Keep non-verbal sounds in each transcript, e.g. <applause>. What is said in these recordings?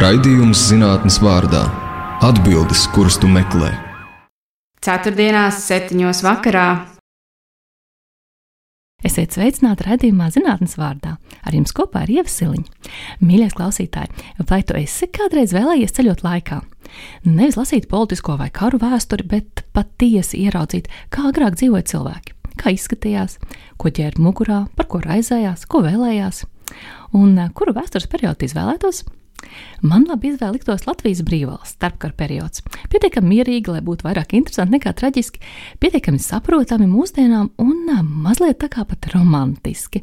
Raidījums zinātnes vārdā - atbildes, kuras tu meklē. Ceturtdienās, septiņos vakarā. Esiet sveicināti raidījumā zinātnes vārdā. Ar jums kopā ir Ievasiliņa. Mīļais klausītāji, vai tu esi kādreiz vēlējies ceļot laikā? Nevis lasīt politisko vai karu vēsturi, bet patiesi ieraudzīt, kā agrāk dzīvoja cilvēki, kā izskatījās, ko ķēra mugurā, par ko raizējās, ko vēlējās, un eh, kuru vēstures periodu izvēlētos. Man labi izvēle liktos Latvijas brīvvalsts starpkara periods. Pietiekami mierīgi, lai būtu vairāk interesanti nekā traģiski, pietiekami saprotami mūsdienām un mazliet tā kā pat romantiski.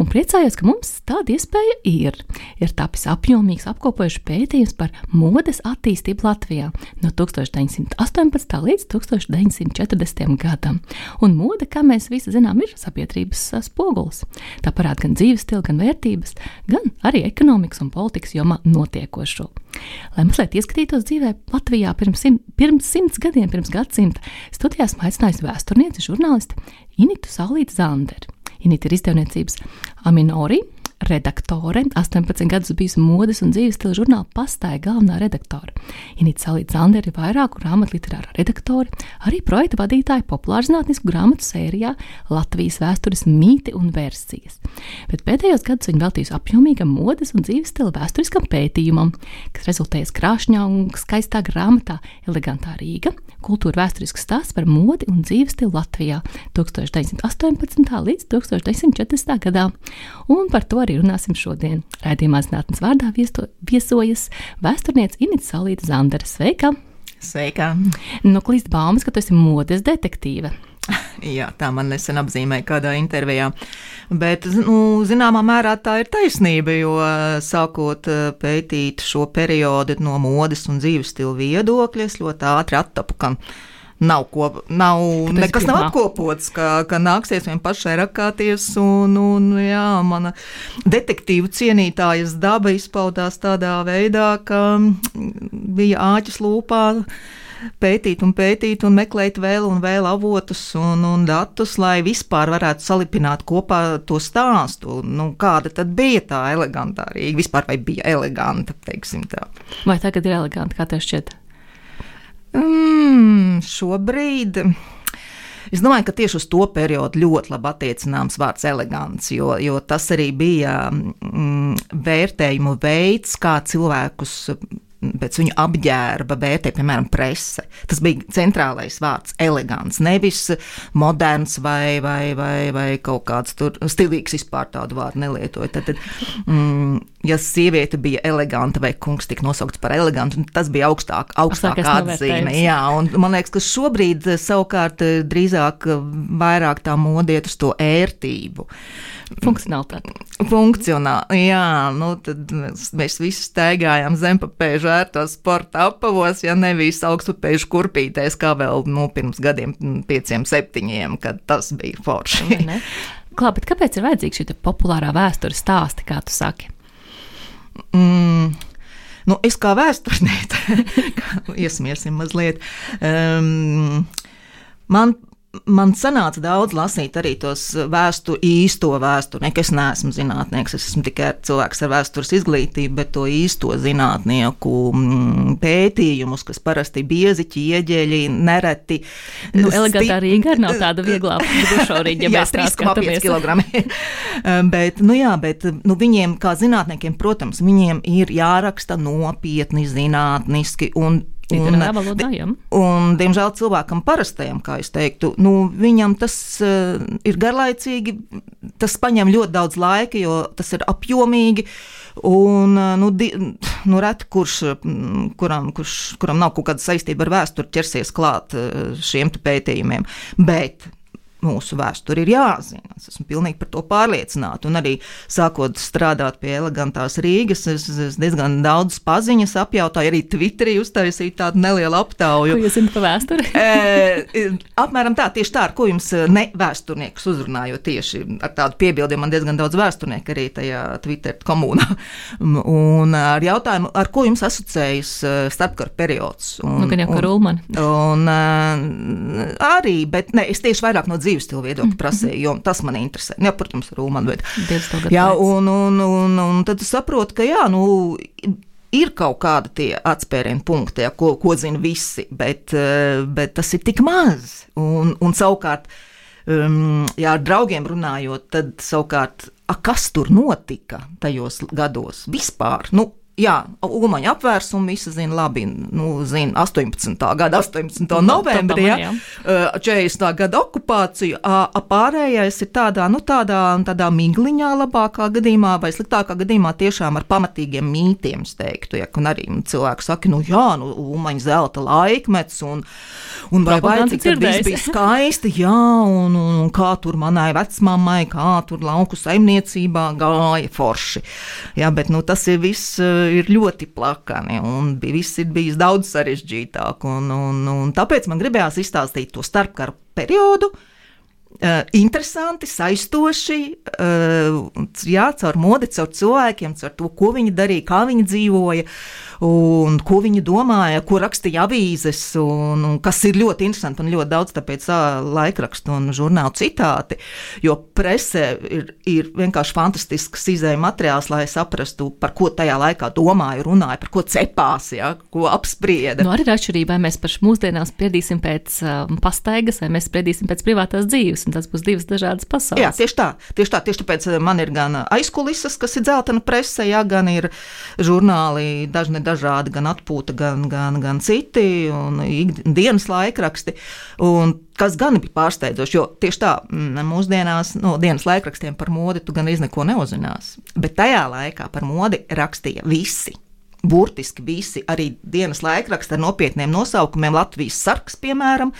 Un priecājos, ka mums tāda iespēja ir. Ir tapis apjomīgs apkopojuši pētījums par modes attīstību Latvijā no 1918. līdz 1940. gadam. Un mode, kā mēs visi zinām, ir sabiedrības spogulis. Tā parāda gan dzīves stilu, gan vērtības, gan arī ekonomikas un politikas jomā notiekošo. Lai mazliet ieskatītos dzīvē Latvijā pirms, sim, pirms simts gadiem, pirms gadsimta, studijās aicinājusi vēsturnieci, žurnālisti Initu Saulītu Zanderi. Inita ir izdevniecības Aminori redaktore, 18 gadus bijusi modes un dzīves stila žurnāla pastāja galvenā redaktore. Inīca Salīta Zanderi ir vairāku grāmatu literāra redaktore, arī projekta vadītāja populārzinātnisku grāmatu sērijā Latvijas vēstures mīti un versijas. Bet pēdējos gados viņa veltījusi apjomīgam modes un dzīves stila vēsturiskam pētījumam, kas rezultējas krāšņā un skaistā grāmatā Elegantā Rīga - kultūra vēsturisks stāsts par modi un dzīves stilu Latvijā 1918. līdz 1940. gadā. Un par to arī runāsim šodien. Raidījumā zinātnes vārdā viesto, viesojas vēsturniece Inita Salīta Zandara. Sveika! Sveika! Nu, klīst baumas, ka tu esi modes detektīve. <laughs> Jā, tā man nesen apzīmēja kādā intervijā. Bet, nu, zināmā mērā tā ir taisnība, jo sākot eh, pētīt šo periodu no modes un dzīves stila viedokļa, es ļoti ātri attapu, ka nav, ko, nav Tāpēc nekas pirmā. nav apkopots, ka, ka nāksies vien pašai rakāties. Un, un, jā, mana detektīvu cienītājas daba izpaudās tādā veidā, ka bija āķis lūpā pētīt un pētīt un meklēt vēl un vēl avotus un, un datus, lai vispār varētu salipināt kopā to stāstu. Nu, kāda tad bija tā elegantā Rīga? Vispār vai bija eleganta, teiksim tā. Vai tagad ir eleganti, kā tev šķiet? Mm, šobrīd. Es domāju, ka tieši uz to periodu ļoti labi attiecināms vārds elegants, jo, jo tas arī bija mm, vērtējumu veids, kā cilvēkus pēc viņu apģērba vērtē, piemēram, prese. Tas bija centrālais vārds - elegants, nevis moderns vai, vai, vai, vai kaut kāds stilīgs vispār tādu vārdu nelietoja. Tad, tad, mm, ja sieviete bija eleganta vai kungs tika nosaukts par elegantu, tas bija augstāk, Augstākais atzīme. Jā, un man liekas, ka šobrīd eh, savukārt eh, drīzāk eh, vairāk tā modiet uz to ērtību. Funkcionalitāte. Funkcionāli, jā, nu tad mēs, mēs visi staigājām zempapēžu ērtos sporta apavos, ja nevis augstupēžu kurpītēs, kā vēl nu, pirms gadiem, pieciem, septiņiem, kad tas bija forši. Klā, bet kāpēc ir vajadzīga šī populārā vēstures stāsta, kā tu saki? Mm. Nu, es kā vēsturniece, <laughs> iesmiesim mazliet. Um, man Man sanāca daudz lasīt arī tos vēstu, īsto vēsturnieku. Es neesmu zinātnieks, es esmu tikai cilvēks ar vēstures izglītību, bet to īsto zinātnieku mm, pētījumus, kas parasti biezi ķieģeļi, nereti. Nu, elegantā arī nav tāda vieglā brušaurīga, <laughs> ja jā, mēs tā 3,5 skatāmies. kg. bet, nu jā, bet nu, viņiem, kā zinātniekiem, protams, viņiem ir jāraksta nopietni, zinātniski. Un, Literārā valodā, jā. Un, diemžēl cilvēkam parastajam, kā es teiktu, nu, viņam tas uh, ir garlaicīgi, tas prasa ļoti daudz laika, jo tas ir apjomīgi. Un, uh, nu, di, nu, reti kurš, mm, kuram, kurš, kuram nav kaut kāda saistība ar vēsturi, ķersies klāt uh, šiem pētījumiem. Bet mūsu vēsture ir jāzina. Es esmu pilnīgi par to pārliecināta. Un arī sākot strādāt pie elegantās Rīgas, es, es diezgan daudz paziņas apjautāju. Arī Twitterī uztaisīju tādu nelielu Ko aptauju. jūs zināt par vēsturi? <laughs> E, apmēram tā, tieši tā, ar ko jums ne vēsturnieks uzrunāja. Tieši ar tādu piebildi man diezgan daudz vēsturnieku arī tajā Twitter komunā. Un ar jautājumu, ar ko jums asociējas starpkara periods? Un, Nu, gan jau kā un- Rulmani. Un, uh, arī, bet ne, es tieši vairāk no dzīves stila viedokļa prasīju, jo tas man interesē. Jā, protams, Rūman, bet. Jā, un, un, un, un tad saprotu, ka jā, nu. ir kaut kādi tie atspērienu punkti, ja, ko, ko zina visi, bet, uh, bet tas ir tik maz. Un, un savukārt, um, ja ar draugiem runājot, tad savukārt, a, kas tur notika tajos gados vispār? Nu, Jā, Umaņa apvērsuma visi zina labi. Nu, zina 18. gada 18. novembrī, ja, 40. gada okupāciju. Pārējais ir tādā, nu, tādā, tādā migliņā, labākā gadījumā, vai sliktākā gadījumā tiešām ar pamatīgiem mītiem, teiktu. Ja, un arī cilvēki saka, nu, jā, nu, Umaņa zelta laikmets, un, un vai cik tas viss bija skaisti, jā, un, un, un kā tur manai vecmāmai, kā tur lauku saimniecībā gāja forši. Jā, bet, nu, tas ir viss ir ļoti plakani, un viss ir bijis daudz sarežģītāk. Un, un, un tāpēc man gribējās izstāstīt to starpkaru periodu. Uh, interesanti, saistoši, uh, jā, caur modi, caur cilvēkiem, caur to, ko viņi darīja, kā viņi dzīvoja. Un ko viņi domāja, ko rakstīja avīzes, un, un kas ir ļoti interesanti un ļoti daudz tāpēc laikrakstu un žurnālu citāti, jo presē ir, ir vienkārši fantastisks izējuma materiāls, lai saprastu, par ko tajā laikā domāja, runāja, par ko cepās, ja, ko apsprieda. Nu, arī ir atšķirība, vai mēs paši mūsdienās spriedīsim pēc um, pastaigas, vai mēs spriedīsim pēc privātās dzīves, un tas būs divas dažādas pasaules. Jā, tieši tā, tieši tā, tieši tāpēc man ir gan aizkulisas, kas ir dzeltena prese, ja, gan ir žurnāli, dažni dažādi, gan atpūta, gan, gan, gan citi, un dienas laikraksti. Un kas gan bija pārsteidzoši, jo tieši tā, mm, mūsdienās no dienas laikrakstiem par modi tu gan izneko neuzzināsi. Bet tajā laikā par modi rakstīja visi burtiski visi arī dienas laikraksti ar nopietniem nosaukumiem. Latvijas sarks, piemēram,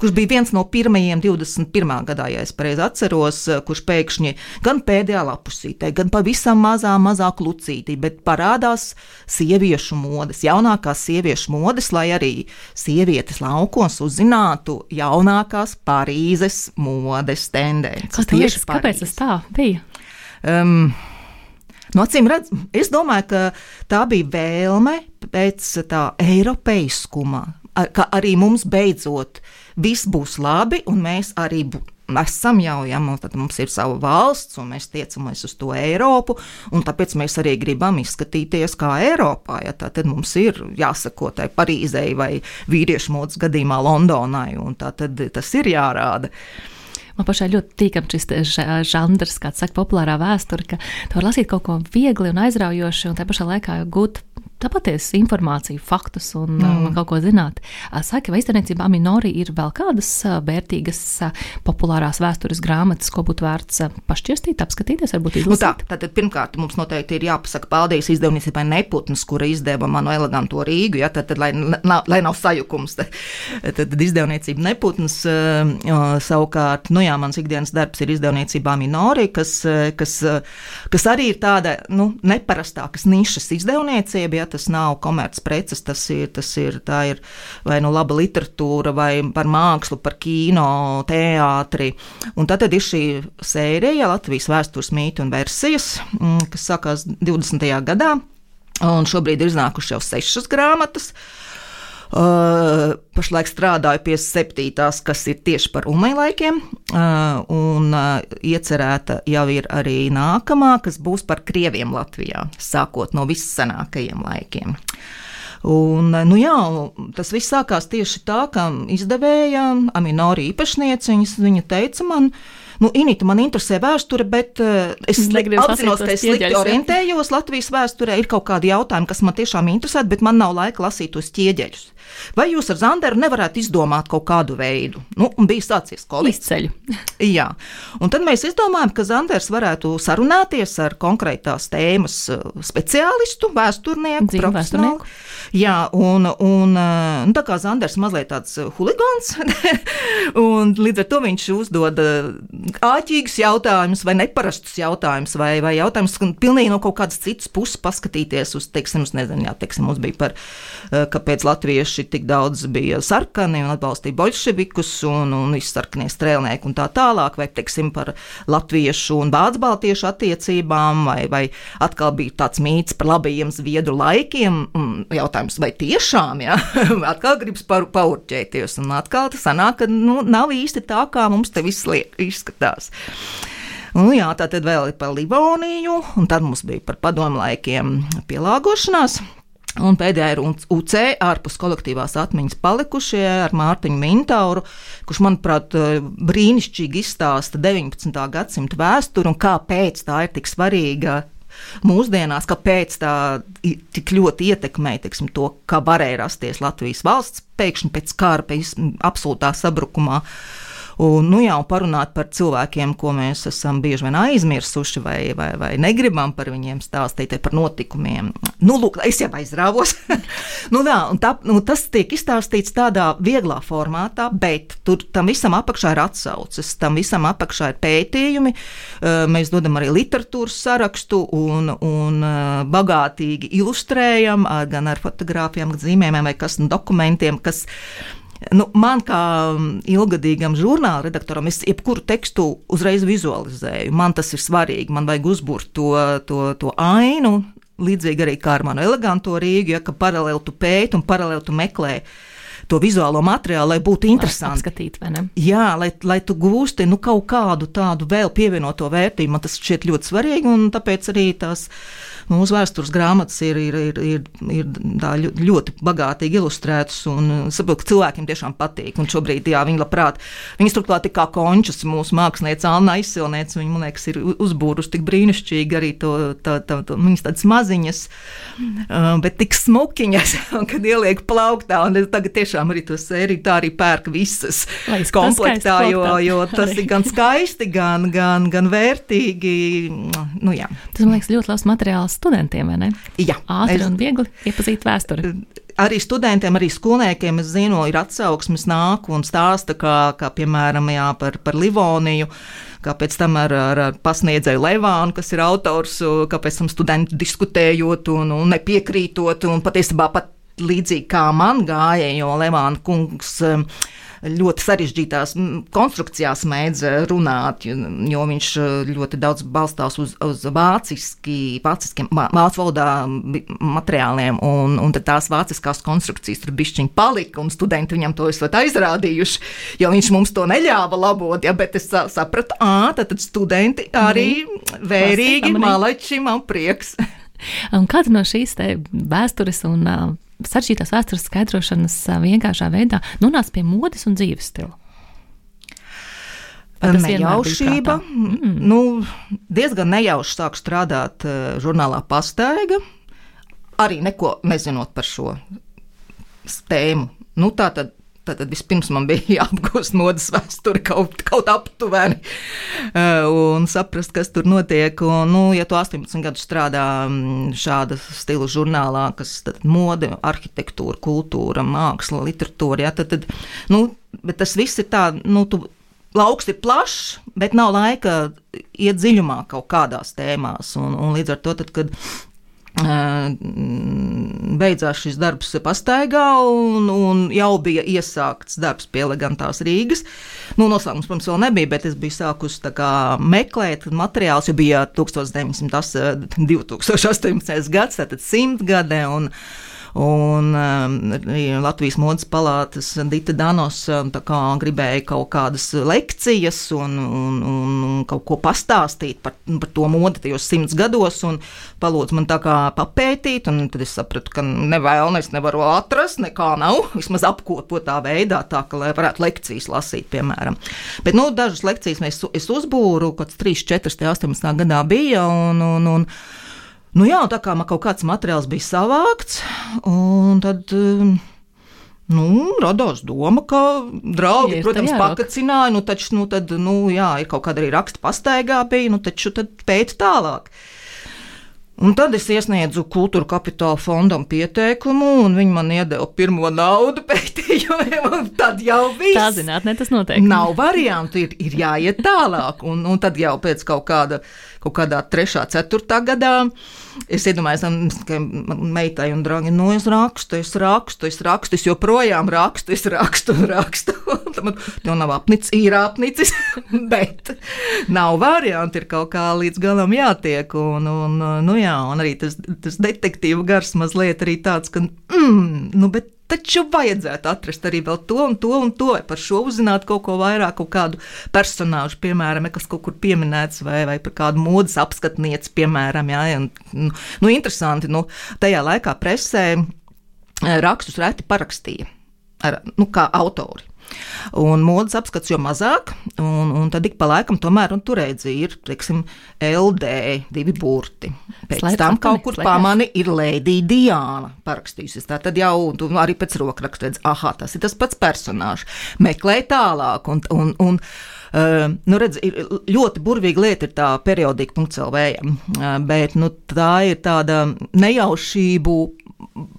kurš bija viens no pirmajiem 21. gadā, ja es pareizi atceros, kurš pēkšņi gan pēdējā lapusītē, gan pavisam mazā, mazā klucītī, bet parādās sieviešu modes, jaunākās sieviešu modes, lai arī sievietes laukos uzzinātu jaunākās Parīzes modes tendences. Kas tieši kāpēc tas tā bija? Um, No acīm redzam, es domāju, ka tā bija vēlme pēc tā eiropeiskuma, ka arī mums beidzot viss būs labi, un mēs arī esam jau, ja mums ir sava valsts, un mēs tiecamies uz to Eiropu, un tāpēc mēs arī gribam izskatīties kā Eiropā. Ja, tad mums ir jāsako tai Parīzei vai vīriešu modes gadījumā Londonai, un tā tad tas ir jārāda. Man pašai ļoti tīkam šis žanrs, kāds saka, populārā vēsture, ka tu vari lasīt kaut ko viegli un aizraujoši, un tā pašā laikā gūt tā patiesa informācija, faktus un mm. kaut ko zināt. Saka, vai izdevniecībā Minori ir vēl kādas vērtīgas, populārās vēstures grāmatas, ko būtu vērts pašķirstīt, apskatīties, varbūt izlasīt? Nu tā, tātad pirmkārt mums noteikti ir jāpasaka paldies izdevniecībai Neputns, kura izdeva manu eleganto Rīgu, ja, tad, tad lai, nav, lai nav sajukums. Tad, tad izdevniecība Neputns savukārt, nu jā, mans ikdienas darbs ir izdevniecībā Minori, kas, kas, kas arī ir tāda, nu, neparastākas nišas izdevniecība, ja, tas nav komercpreces, tas ir, tas ir, ir vai nu laba literatūra, vai par mākslu, par kino, teātri. Un tad, tad ir šī sērija Latvijas vēstures mītu un versijas, mm, kas sākās 20. gadā, un šobrīd ir iznākušas jau sešas grāmatas. Uh, pašlaik strādāju pie septītās, kas ir tieši par umēlaikiem, uh, un uh, iecerēta jau ir arī nākamā, kas būs par krieviem Latvijā, sākot no vissenākajiem laikiem. Un, uh, nu jā, tas viss sākās tieši tā, ka izdevēja Aminori īpašniece, viņa teica man, uh, Nu, Inita, man interesē vēsture, bet uh, es apzinos, ka es slikti orientējos <laughs> Latvijas vēsturē. Ir kaut kādi jautājumi, kas man tiešām interesē, bet man nav laika lasīt tos ķieģeļus. Vai jūs ar Zanderu nevarētu izdomāt kaut kādu veidu? Nu, bija sācies kolekcijas ceļu. <laughs> Jā, un tad mēs izdomājām, ka Zanders varētu sarunāties ar konkrētās tēmas eh, speciālistu, vēsturnieku, profesionālu. Jā, un, un, eh, un tā kā Zanders mazliet tāds huligāns, <laughs> un līdz ar to viņš uzdod āķīgus jautājumus, vai neparastus jautājumus, vai, vai jautājumus, pilnīgi no kaut kādas citas puses paskatīties uz, teiksim, nezinu, jā, teiksim, mums bija par, eh, kāpēc latvieši tik daudz bija sarkani un atbalstīja bolševikus un, un izsarkanie strēlnieki un tā tālāk, vai, teiksim, par latviešu un bācbaltiešu attiecībām, vai, vai atkal bija tāds mīts par labajiem zviedru laikiem, jautājums, vai tiešām, jā, <laughs> atkal gribas paurķēties, un atkal tas sanāk, ka, nu, nav īsti tā, kā mums te viss liek izskatās. Nu, jā, tā tad vēl ir par Livoniju, un tad mums bija par padomu laikiem pielāgošanās. Un pēdējā ir UC, ārpus kolektīvās atmiņas palikušie ar Mārtiņu Mintauru, kurš, manuprāt, brīnišķīgi izstāsta 19. gadsimta vēsturi un kāpēc tā ir tik svarīga mūsdienās, kāpēc tā tik ļoti ietekmē teiksim, to, kā varēja rasties Latvijas valsts pēkšņi pēc kara, pēc absolūtā sabrukumā. Uh, Un, nu, jā, un parunāt par cilvēkiem, ko mēs esam bieži vien aizmirsuši, vai, vai, vai negribam par viņiem stāstīt, par notikumiem. Nu, lūk, es jau aizrāvos. <laughs> nu, jā, tā, nu, tas tiek izstāstīts tādā vieglā formātā, bet tur tam visam apakšā ir atsauces, tam visam apakšā ir pētījumi. Mēs dodam arī literatūras sarakstu un, un bagātīgi ilustrējam gan ar fotogrāfijām, gan zīmējumiem vai kas, nu, dokumentiem, kas Nu, man kā mm, ilgadīgam žurnāla redaktoram, es jebkuru tekstu uzreiz vizualizēju. Man tas ir svarīgi. Man vajag uzbūvēt to, to, to ainu, līdzīgi arī kā ar manu eleganto Rīgu, ja, ka paralēli tu pēti un paralēli tu meklē to vizuālo materiālu, lai būtu interesanti. Skatīt, Jā, lai, lai tu gūsti nu, kaut kādu tādu vēl pievienoto vērtību. Man tas šķiet ļoti svarīgi, un tāpēc arī tās mūsu vēstures grāmatas ir, ir, ir, ir, ir ļoti bagātīgi ilustrētas. Un saprotu, ka cilvēkiem tiešām patīk. Un šobrīd, jā, viņi labprāt, viņas turklāt ir kā končas, mūsu mākslinieca Alna aizsilniece. Viņa, man liekas, ir uzbūrusi tik brīnišķīgi arī to, tā, tā, tā, viņas tādas maziņas, uh, bet tik smukiņas, <laughs> kad ieliek plauktā. Un es tagad tiešām arī to sēriju tā arī pērk visas komplektā, jo, jo tas ir gan skaisti, gan, gan, gan vērtīgi. Nu, jā. tas man liekas ļoti labs materiāls studentiem, vai ne? Jā, ātri es... un viegli iepazīt vēsturi. Arī studentiem, arī skolniekiem, es zinu, ir atsauksmes nāk un stāsta, kā, kā piemēram, jā, par, par Livoniju kā pēc tam ar, ar, pasniedzēju Levānu, kas ir autors, kāpēc tam studenti diskutējot un, un nepiekrītot, un patiesībā pat līdzīgi kā man gāja, jo Levāna kungs ļoti sarežģītās konstrukcijās mēdz eh, runāt, jo viņš eh, ļoti daudz balstās uz, uz vāciski, vāciskiem, vācu valodā materiāliem, un, un tās vāciskās konstrukcijas tur bišķiņi palika, un studenti viņam to esat aizrādījuši, jo viņš mums to neļāva labot, ja, bet es sapratu, ā, tad studenti arī mm. vērīgi, malači, man prieks. <laughs> Un kāda no šīs vēstures un uh, sarežģītās vēstures skaidrošanas vienkāršā veidā nonāca pie modes un dzīves stila. Nejaušība. Mm. Nu, diezgan nejauši sāk strādāt žurnālā pastaiga, arī neko nezinot par šo tēmu. Nu, tā tad Tad vispirms man bija <laughs> jāapgūst modes vēsture kaut, kaut aptuveni eh, un saprast, kas tur notiek. Un, nu, ja tu 18 gadus strādā mm, šāda stila žurnālā, kas ir mode, arhitektūra, kultūra, māksla, literatūra, ja, tad, tad nu, tas viss ir tā, nu, tu, lauks ir plašs, bet nav laika iet dziļumā kaut kādās tēmās. Un, un līdz ar to, tad, kad beidzās šis darbs pastaigā, un, un jau bija iesākts darbs pie elegantās Rīgas. Nu, noslēgums, protams, vēl nebija, bet es biju sākusi kā, meklēt materiālus, jo bija 1908, 2018. gads, tātad simtgade. Un, Un um, Latvijas modes palātas Dita Danos um, gribēja kaut kādas lekcijas un, un, un kaut ko pastāstīt par, par to modi tajos simts gados, un palūdz man tā kā papētīt, un tad es sapratu, ka nevēlnes nevaru atrast, nekā nav, <laughs> vismaz apkopotā veidā, tā ka varētu lekcijas lasīt, piemēram. Bet, nu, dažas lekcijas mēs, es uzbūru, kaut kāds 3, 4, 18 gadā bija, un, un, un Nu jā, tā kā man kaut kāds materiāls bija savākts, un tad. Um, nu, radās doma, ka draugi, ir protams, pakacināja, nu, taču, nu, tad, nu, jā, ir kaut kāda arī raksta pastaigā bija, nu, taču tad pēc tālāk. Un tad es iesniedzu kultūra kapitāla fondam pieteikumu, un viņi man iedeva pirmo naudu <laughs> pētījumiem. Tad jau viss. Tā zinātnē tas notiek. Nav variantu, ir, ir jāiet tālāk. Un, un tad jau pēc kaut kāda kaut kādā 3. un 4. gadā. Es iedomājos, ka meitai un draugiem, nu, es rakstu, es rakstu, es rakstu, es joprojām rakstu, es rakstu, rakstu. <laughs> Tam nav apnicis, ir apnicis, <laughs> bet nav varianti, ir kaut kā līdz galam jātiek. Un, un, nu, jā, un arī tas, tas detektīva gars mazliet arī tāds, ka, mm, nu, bet taču vajadzētu atrast arī to un to un to, par šo uzzināt kaut ko vairāk, kaut kādu personāžu, piemēram, kas kaut kur pieminēts, vai, vai par kādu modes apskatnieci, piemēram, jā, un, nu, nu, interesanti, nu, tajā laikā presē eh, rakstus reti parakstīja, ar, nu, kā autori. Un modes apskats jau mazāk, un, un tad ik pa laikam tomēr tur redzēja, ir, teiksim, LD divi burti. Pēc Slēp tam kaut kur pamani ir Lēdija Diana parakstījusies. Tā tad jau arī pēc rokraksta redz, ah, tas ir tas pats personāžs. Meklē tālāk, un, un, un Uh, nu, redz, ir ļoti burvīga lieta ir tā periodika.clv, uh, bet nu, tā ir tāda nejaušību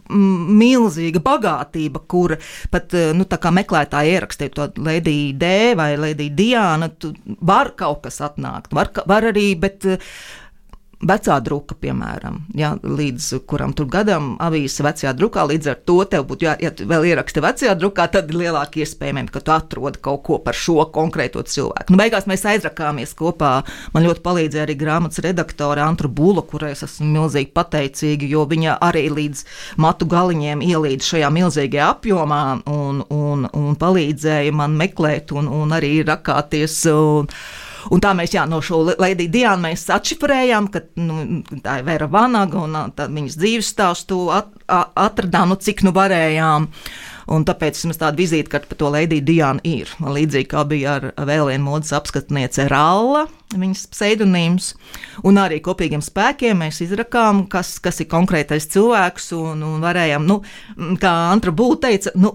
milzīga bagātība, kur pat eh, nu, meklētāji ierakstīja to Lēdiju D vai Lēdiju Diānu. Var kaut kas atnākt, var, var arī, bet vecā druka, piemēram, ja, līdz kuram tur gadam avīzes vecajā drukā, līdz ar to tev būtu, jā, ja vēl ieraksti vecajā drukā, tad ir lielāka iespējamība, ka tu atrodi kaut ko par šo konkrēto cilvēku. Nu, beigās mēs aizrakāmies kopā. Man ļoti palīdzēja arī grāmatas redaktore Antra Būla, kurai es esmu milzīgi pateicīga, jo viņa arī līdz matu galiņiem ielīd šajā milzīgajā apjomā un, un, un palīdzēja man meklēt un, un arī rakāties. Un, Un tā mēs jā, no šo Diānu mēs atšifrējām, ka nu, tā ir Vera Vanaga un viņas dzīves stāstu at, atradām, nu, cik nu varējām. Un tāpēc mums tāda vizītkarte par to Lēdiju Diānu ir. Līdzīgi kā bija ar vēl vienu modes apskatniece Ralla, viņas pseidonīms. Un arī kopīgiem spēkiem mēs izrakām, kas, kas ir konkrētais cilvēks, un, un varējām, nu, kā Antra Būta teica, nu,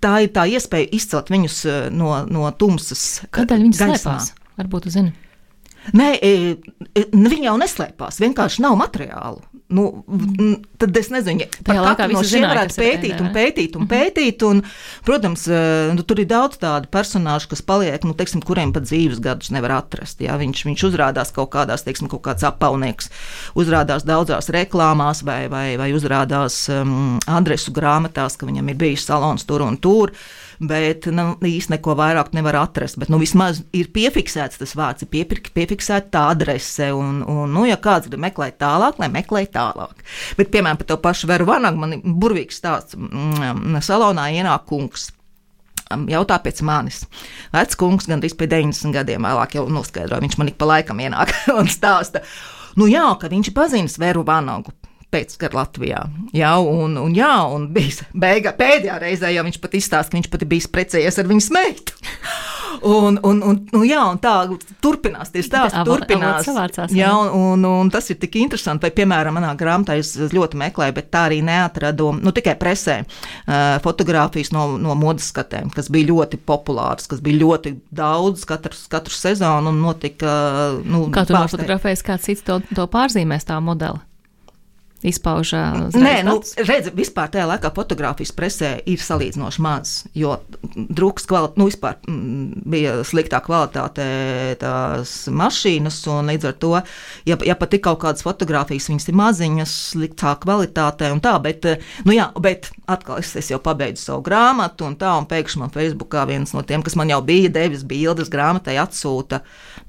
tā ir tā iespēja izcelt viņus no, no tumsas. Kādēļ viņi slēpās? Varbūt jūs zināt. Nē, e, e, viņi jau neslēpās. Vienkārši nav materiālu. Nu, tad es nezinu, kāda no šiem varētu pētīt un pētīt un mhm. pētīt. Un, protams, e, nu, tur ir daudz tādu personāžu, kas paliek, nu, teiksim, kuriem pat dzīves gadus nevar atrast. Jā. Viņš, viņš uzrādās kaut kādās, teiksim, kaut kāds apaunieks, uzrādās daudzās reklāmās vai, vai, vai uzrādās um, adresu grāmatās, ka viņam ir bijis salons tur un tur. Uh, bet nu, īsti neko vairāk nevar atrast. Bet nu, vismaz ir piefiksēts tas vārds, ir piepirk, piefiksēta tā adrese. Un, un, nu, ja kāds grib meklēt tālāk, lai meklē tālāk. Bet, piemēram, par to pašu Veru Vanagu man ir burvīgs stāsts. Mm, salonā ienāk kungs mm, jautā pēc manis. Vecs kungs, gandrīz pie 90 gadiem, vēlāk jau noskaidroja, viņš man ik pa laikam ienāk <laughs> un stāsta. Nu jā, ka viņš pazīst Veru Vanagu pēckara Latvijā. Jā, un, un, jā, un bija beigā, pēdējā reizē, jau viņš pat izstāsta, ka viņš pat bija precējies ar viņas meitu. Un, un, un, nu, jā, un tā turpinās, tie stāsti turpinās. Savācās, jā, un, un, un tas ir tik interesanti. Vai, piemēram, manā grāmatā es ļoti meklēju, bet tā arī neatradu nu, tikai presē uh, fotografijas no, no modes skatēm, kas bija ļoti populāras, kas bija ļoti daudz katru, katru sezonu un notika. Nu, Kā tu nofotografējies, kāds cits to, to pārzīmēs tā modeli? Izpauž. Nē, nu, redz, vispār tajā laikā fotografijas presē ir salīdzinoši maz, jo drukas kvalitāte, nu, vispār m, mm, bija sliktā kvalitāte tās mašīnas, un līdz ar to, ja, ja pat ir kaut kādas fotografijas, viņas ir maziņas, sliktā kvalitātē un tā, bet, nu jā, bet atkal es, es jau pabeidzu savu grāmatu un tā, un pēkšņi man Facebookā viens no tiem, kas man jau bija devis bildes grāmatai, atsūta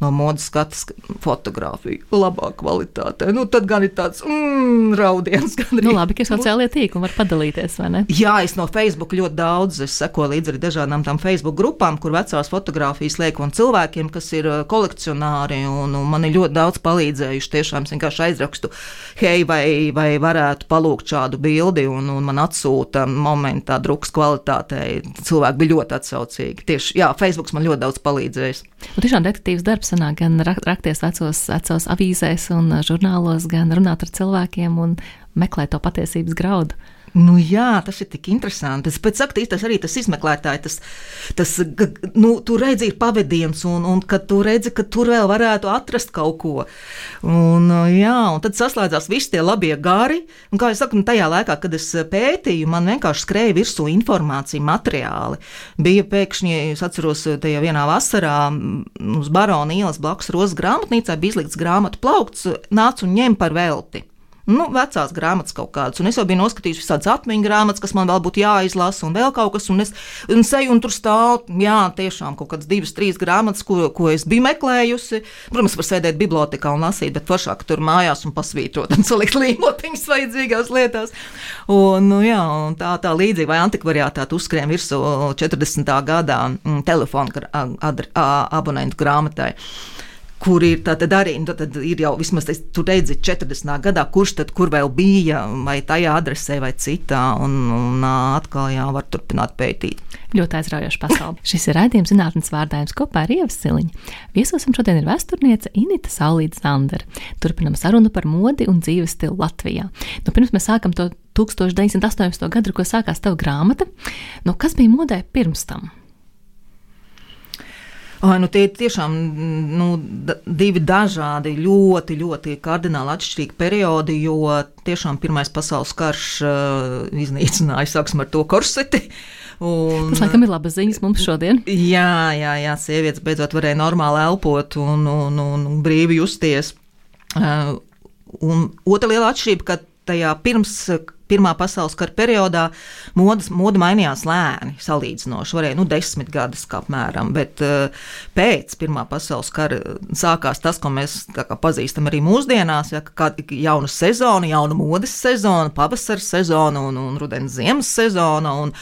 no modes skatas fotografiju labā kvalitātē. Nu, tad gan ir tāds, mmm, raudiens. <laughs> Nu, labi, ka sociālajie tīkli var padalīties, vai ne? Jā, es no Facebook ļoti daudz, es sekoju līdzi arī dažādām tām Facebook grupām, kur vecās fotogrāfijas liek un cilvēkiem, kas ir uh, kolekcionāri, un, un man ir ļoti daudz palīdzējuši. Tiešām es vienkārši aizrakstu, hei, vai, vai varētu palūgt šādu bildi, un, un man atsūta momentā drukas kvalitātei. Cilvēki bija ļoti atsaucīgi. Tieši, jā, Facebook man ļoti daudz palīdzējis. Un tiešām detektīvs darbs sanāk gan rakties vecos, vecos avīzēs un žurnālos, gan runāt ar cilvēkiem un meklēt to patiesības graudu. Nu, jā, tas ir tik interesanti. Es pēc tam tas arī tas izmeklētājs, tas, tas nu, tu redzi, ir pavadiens, un, un kad tu redzi, ka tur vēl varētu atrast kaut ko. Un, jā, un tad saslēdzās visi tie labie gari. Un, kā jau saku, nu, tajā laikā, kad es pētīju, man vienkārši skrēja virsū informācija, materiāli. Bija pēkšņi, es atceros, tajā vienā vasarā uz Barona ielas blakus Rozes grāmatnīcā bija izlikts grāmatu plaukts, nāc un ņem par velti. Nu, vecās grāmatas kaut kādas. Un es jau biju noskatījis visādas atmiņu grāmatas, kas man vēl būtu jāizlasa, un vēl kaut kas. Un es un seju, un tur stāv, jā, tiešām kaut kādas divas, trīs grāmatas, ko, ko es biju meklējusi. Protams, var sēdēt bibliotekā un lasīt, bet foršāk tur mājās un pasvītrot un salikt <laughs> līmotiņas vajadzīgās lietās. Un, nu, jā, un tā, tā līdzīgi vai antikvariātā uzskrien virsū 40. gadā mm, telefona abonentu grāmatai kur ir arī nu, ir jau vismaz tur redzi 40. gadā, kurš tad kur vēl bija, vai tajā adresē, vai citā, un, un atkal jā, var turpināt pētīt. Ļoti aizraujoša pasaule. Šis ir raidījums zinātnes vārdājums kopā ar Ievas Siliņu. Viesosim šodien ir vēsturniece Inita Saulīta Zandera. Turpinam sarunu par modi un dzīves stilu Latvijā. Nu, pirms mēs sākam to 1918. gadu, ko sākās tava grāmata, nu, kas bija modē pirms tam? Ai, nu tie ir tiešām nu, divi dažādi, ļoti, ļoti kardināli atšķirīgi periodi, jo tiešām Pirmais pasaules karš uh, iznīcināja, sāksim ar to korseti. Un, Tas, laikam, ir labas ziņas mums šodien. Jā, jā, jā sievietes beidzot varēja normāli elpot un, un, un, un brīvi justies. Uh, un otra liela atšķirība, ka tajā pirms Pirmā pasaules kara periodā modas, moda mainījās lēni, salīdzinoši. Varēja nu, desmit gadus apmēram, bet uh, pēc Pirmā pasaules kara sākās tas, ko mēs pazīstam arī mūsdienās, ja, kā jauna sezona, jauna modes sezona, pavasara sezona un, un rudens ziemas sezona. Un,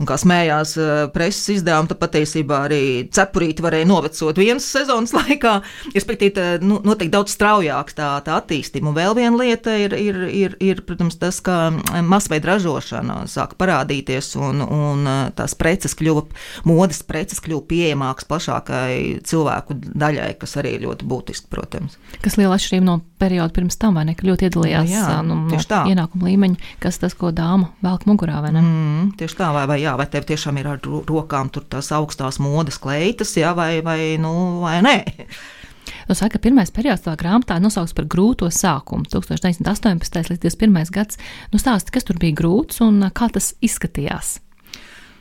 Un kā smējās eh, preses izdevumi, tad patiesībā arī cepurīti varēja novecot vienas sezonas <laughs> laikā. Respektīvi, nu, notiek daudz straujāk tā, tā attīstība. Un vēl viena lieta ir, ir, ir, ir protams, tas, ka masveida ražošana sāka parādīties un, un eh, tās preces kļuva, modes preces kļuva pieejamākas plašākai cilvēku daļai, kas arī ir ļoti būtiski, protams. Kas liela atšķirība no perioda pirms tam, vai ne? Ka ļoti iedalījās jā, jā, nu, no ienākuma līmeņa, kas tas, ko dāma velk mugurā, vai ne? Mm, tieši tā, vai, vai jā, vai tev tiešām ir ar rokām tās augstās modes kleitas, jā, vai, vai, nu, vai nē. Nu, saka, pirmais periods tā grāmatā nosaukts par grūto sākumu, 1918. līdz 21. gads. Nu, stāsti, kas tur bija grūts un kā tas izskatījās?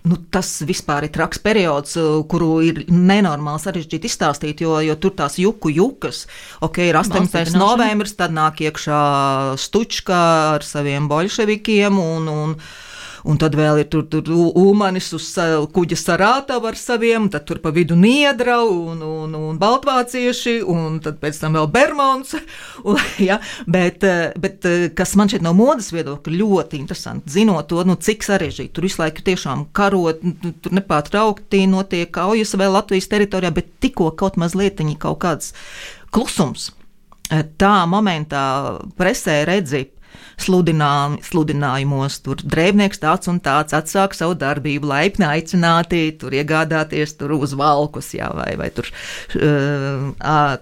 Nu, tas vispār ir traks periods, kuru ir nenormāli sarežģīti izstāstīt, jo, jo tur tās juku jukas, ok, ir 18. novembris, tad nāk iekšā Stučka ar saviem bolševikiem un, un un tad vēl ir tur, tur Ulmanis uz kuģa sarātavu ar saviem, tad tur pa vidu Niedra un, un, un Baltvācieši, un tad pēc tam vēl Bermons. <laughs> Un, ja, bet, bet kas man šeit no modas viedokļa ļoti interesanti, zinot to, nu, cik sarežģīti tur visu laiku tiešām karot, nu, tur nepārtraukti notiek kaujas vēl Latvijas teritorijā, bet tikko kaut mazliet kaut kāds klusums. Tā momentā presē redzi sludinā, sludinājumos. Tur drēbnieks tāds un tāds atsāk savu darbību, laipni aicināti, tur iegādāties tur uz valkus, jā, vai, vai tur uh,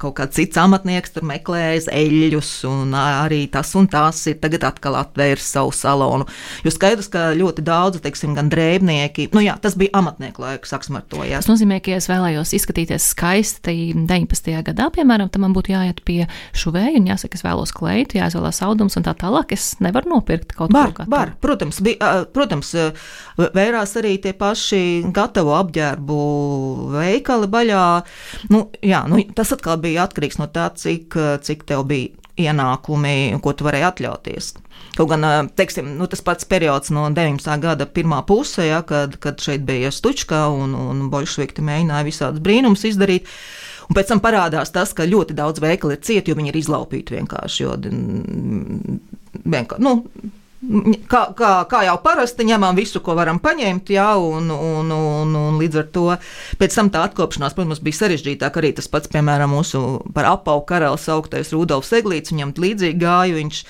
kaut kāds cits amatnieks tur meklējas eļļus, un arī tas un tas ir tagad atkal atvērs savu salonu. Jo skaidrs, ka ļoti daudz, teiksim, gan drēbnieki, nu jā, tas bija amatnieku laiks, saksim ar to, jā. Tas nozīmē, ka, ja es vēlējos izskatīties skaisti 19. gadā, piemēram, tad man būtu jāiet pie šuvēja un jāsaka, es vēlos kleitu, jāizvēlās audums un tā tālāk es nevaru nopirkt kaut var, ko tādu. Var, protams, bija, protams, vērās arī tie paši gatavo apģērbu veikali baļā. Nu, jā, nu, tas atkal bija atkarīgs no tā, cik, cik tev bija ienākumi, ko tu varēji atļauties. Kaut gan teiksim, nu, tas pats periods no 19. gada pirmā pusē, ja, kad, kad šeit bija Stučka un, un Bolševiki mēģināja visādus brīnumus izdarīt. Un pēc tam parādās tas, ka ļoti daudz veikalu ir cieti, jo viņi ir izlaupīti vienkārši. Jo, vienkārši nu, Kā, kā, kā jau parasti ņemam visu, ko varam paņemt, jā, un, un, un, un līdz ar to pēc tam tā atkopšanās, protams, bija sarežģītāk. Arī tas pats, piemēram, mūsu par apaugu karalis augtais Rudolfs Eglīts, viņam līdzīgi gāja. Viņš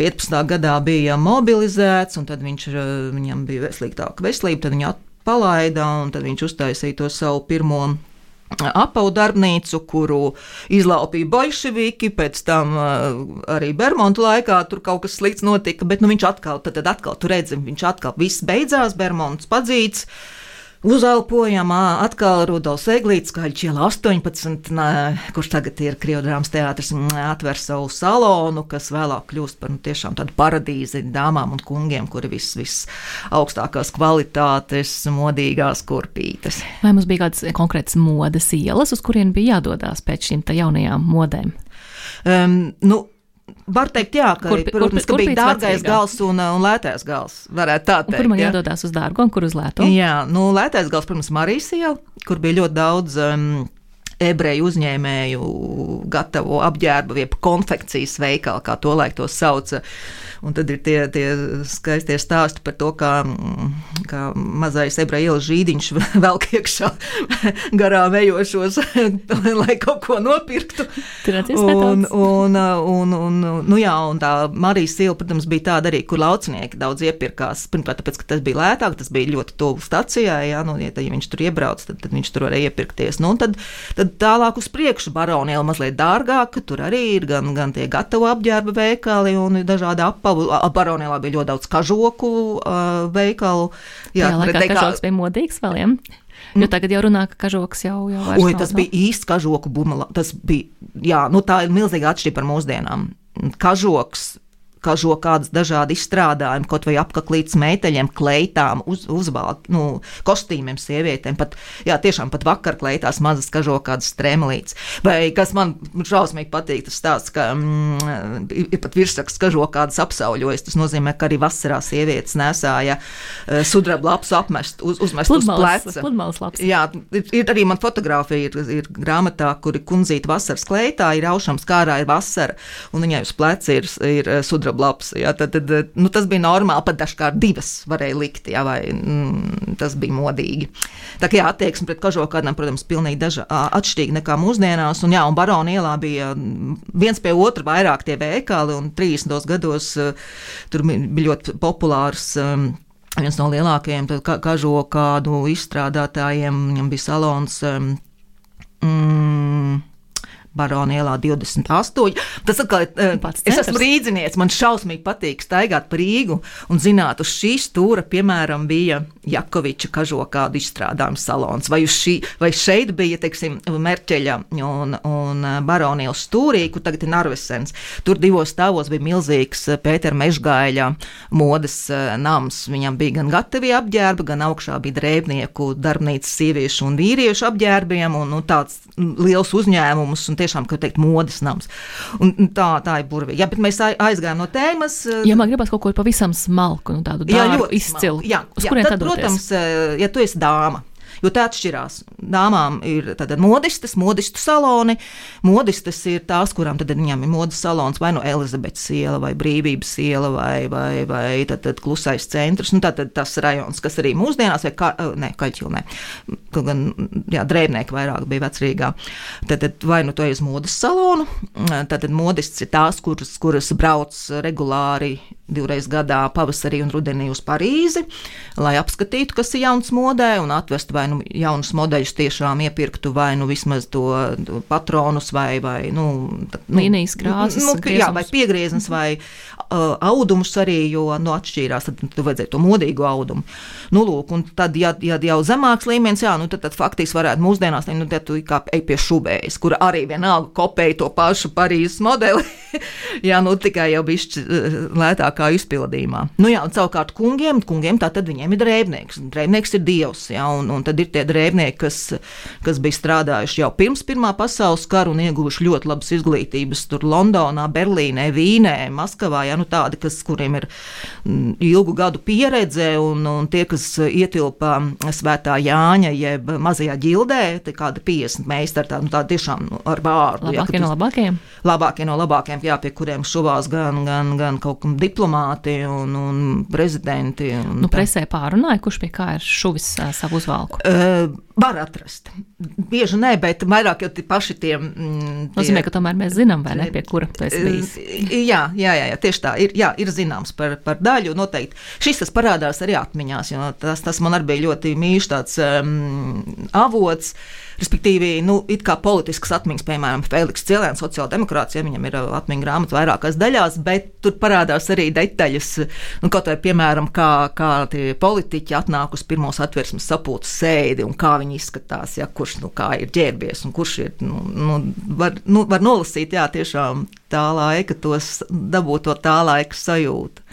15. Eh, gadā bija mobilizēts, un tad viņš, eh, viņam bija sliktāka veselība, tad viņu palaida, un tad viņš uztaisīja to savu pirmo apavu darbnīcu, kuru izlaupīja bolševiki, pēc tam uh, arī Bermuda laikā tur kaut kas slikts notika, bet nu, viņš atkal, tad, tad atkal tur redzam, viņš atkal viss beidzās, Bermuds padzīts. Uzelpojam, atkal Rudolfs Eglīts, kā Čēla 18, kurš tagad ir Krievdrāmas teātris, atver savu salonu, kas vēlāk kļūst par nu, tiešām tādu paradīzi dāmām un kungiem, kuri viss, viss augstākās kvalitātes, modīgās kurpītes. Vai mums bija kādas konkrētas modes ielas, uz kurien bija jādodas pēc šīm jaunajām modēm? Um, nu, Var teikt, jā, ka, Kur pi- kur protams, pi- ka bija dārgais gals un, uh, un lētais gals. Varētu tā Un teikt. kur man jā. jādodas uz dārgu un kur uz lētu? Jā, nu, lētais gals, protams, Marijas iela, kur bija ļoti daudz um, ebreju uzņēmēju gatavo apģērbu, jeb konfekcijas veikalu, kā to laik to sauca. Un tad ir tie, tie skaistie stāsti par to, kā, mm, kā mazais ebreju ielas žīdiņš <laughs> velk iekšā <laughs> garām ejošos, <laughs> lai kaut ko nopirktu. Un, un, un, un, nu jā, un tā Marijas iela, protams, bija tāda arī, kur laucinieki daudz iepirkās. Pirmkārt, tāpēc, ka tas bija lētāk, tas bija ļoti tuvu stacijai, jā, nu, ja, tad, ja viņš tur iebrauc, tad, tad viņš tur varēja iepirkties. Nu, tad, tad tālāk uz priekšu barona iela mazliet dārgāka, tur arī ir gan, gan tie gatavu apģērba veikali un dažādi apavu. Barona ielā bija ļoti daudz kažoku uh, veikalu. Jā, bet laikā te kā- kažoks bija modīgs vēl, jā. Jo tagad jau runā, ka kažoks jau, vairs Oi, tas nav. bija īsts kažoku bumala. Tas bija, jā, nu tā ir milzīga atšķirība par mūsdienām. Kažoks. Kažo kādas dažādi izstrādājumi, kaut vai apaklītas meiteļiem, kleitām, uz, uzvalk, nu, kostīmiem, sievietēm. Pat, jā, tiešām pat vakar kleitās mazas kažo kādas stremelītes. Vai kas man šausmīgi patīk, tas stāsts, ka mm, ir pat virsraksts kažo kādas apsauļojas. Tas nozīmē, ka arī vasarā sievietes nesāja uh, sudraba lapu apmest, uz, uzmest uz Pludmales, pleca. pludmales labs. Jā, ir, ir arī man fotografija, ir, ir grāmatā, kur ir kundzīte vasaras kleitā, ir aušams kārā, ir vasara, un viņai uz pleca ir, ir eh, sudraba laps. Jā, tad, tad, eh, nu, tas bija normāli, pat dažkārt divas varēja likt, jā, vai mm, tas bija modīgi. Tā kā jā, attieksme pret kažokādām, protams, pilnīgi daža, atšķirīga nekā mūsdienās, un jā, un barona ielā bija mm, viens pie otra vairāk tie veikali, un 30. gados eh, tur bija ļoti populārs. um, Viens no lielākajiem ka- kažokādu izstrādātājiem, viņam bija salons. Um, mm, Barona ielā 28. Tas atkal, eh, Pats es esmu rīznieks, man šausmīgi patīk staigāt pa Rīgu un zināt, uz šīs stūra, piemēram, bija Jakoviča kažokādu izstrādājumu salons, vai, šī, vai šeit bija, teiksim, Merķeļa un, un Barona ielas stūrī, kur tagad ir Narvesens. Tur divos stāvos bija milzīgs eh, Pētera Mežgāļa modes eh, nams. Viņam bija gan gatavi apģērbi, gan augšā bija drēbnieku darbnīcas sieviešu un vīriešu apģērbiem un nu, tāds liels uzņēmums un tiešām, kā teikt, modes nams. Un, un tā, tā ir burvīgi. Jā, bet mēs ai- aizgājām no tēmas. eh, Ja man gribas kaut ko pavisam smalku, nu tādu Jā, dārgu, ļoti izcilu. Jā, uz jā, kurien tad, tad doties? protams, eh, ja tu esi dāma. Jo tā atšķirās. Dāmām ir modistas, modistu saloni. Modistas ir tās, kurām tad viņām ir modes salons vai no Elizabetes iela, vai Brīvības iela, vai, vai, vai tad, tad klusais centrs. Nu, tātad tas rajons, kas arī mūsdienās, vai ka, eh, ne, kaļķilnē, kaut gan jā, drēbnieki vairāk bija vecrīgā. Tad, tad vai nu to ir uz modes salonu, tad modists ir tās, kuras, kuras brauc regulāri divreiz gadā, pavasarī un rudenī uz Parīzi, lai apskatītu, kas ir jauns modē, un atvestu vai nu jaunus modeļus tiešām iepirktu, vai nu vismaz to patronus, vai, vai nu, tad, nu, Līnijas krāsas nu, un jā, vai piegrieznes, vai uh, audumus arī, jo nu, atšķīrās, tad tu vajadzēja to modīgu audumu. Nu, lūk, un tad, ja, ja jau zemāks līmenis, jā, nu, tad, tad faktiski varētu mūsdienās, nu, tad tu kā ej pie šubējas, kura arī vienalga kopēja to pašu Parīzes modeli. <laughs> jā, nu, tikai jau bišķi uh, lētākā izpildījumā. Nu, jā, un savukārt kungiem, kungiem tā tad viņiem ir drēbnieks. Drēbnieks ir dievs, jā, un, un tad ir tie drēbnieki, kas, kas bija strādājuši jau pirms Pirmā pasaules kara un ieguvuši ļoti labas izglītības tur Londonā, Berlīnē, Vīnē, Maskavā, jā, nu tādi, kas, kuriem ir mm, ilgu gadu pieredze, un, un tie, kas ietilpa svētā Jāņa, jeb mazajā ģildē, tie kādi 50 meistari, tā, nu, tā tiešām nu, ar vārdu. jā, Labākie tu- no labākajiem. labākie no labākajiem, jā, pie kuriem šuvās gan, gan, gan kaut kādi diplomāti un, un prezidenti. Un Nu, tā. presē pārunāja, kurš pie kā ir šuvis ā, savu uzvalku. Uh, var atrast. Bieži nē, bet vairāk jau tie paši tie. Mm, tie Nozīmē, ka tomēr mēs zinām, vai ne, pie kura esi bijis. Jā, jā, jā, jā tieši tā. Ir, jā, ir zināms par, par daļu. Noteikti. Šis tas parādās arī atmiņās, jo tas, tas man arī bija ļoti mīļš tāds um, avots. Respektīvi, nu, it kā politisks atmiņas, piemēram, Feliks Cilēns, sociāldemokrāts, ja viņam ir uh, atmiņa grāmata vairākās daļās, bet tur parādās arī detaļas, nu, kaut vai, piemēram, kā, kā tie politiķi atnāk uz pirmos atversmes sapulces sēdi un kā viņi izskatās, ja kurš, nu, kā ir ģērbies un kurš ir, nu, nu, var, nu, var nolasīt, jā, tiešām tā laika, tos dabūt to tā laika sajūtu.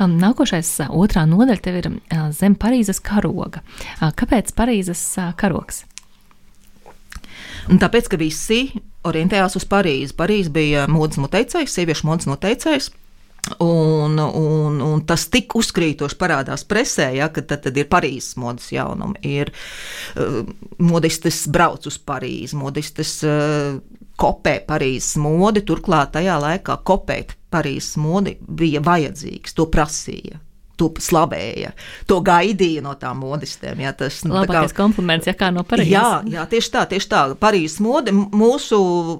Um, Nākošais, ā, otrā nodaļa tev ir ā, zem Parīzes karoga. Kāpēc Parīzes karogs? Un tāpēc, ka visi orientējās uz Parīzi. Parīze bija modes noteicējs, sieviešu modes noteicējs. Un, un, un tas tik uzkrītoši parādās presē, ja, ka tad, tad ir Parīzes modes jaunumi. Ir uh, modistes brauc uz Parīzi, modistes uh, kopē Parīzes modi. Turklāt tajā laikā kopēt Parīzes modi bija vajadzīgs, to prasīja to slavēja, to gaidīja no tām modistēm. Jā, tas nu, Labākais kā, kompliments, ja kā no Parīzes. Jā, jā, tieši tā, tieši tā. Parīzes mode mūsu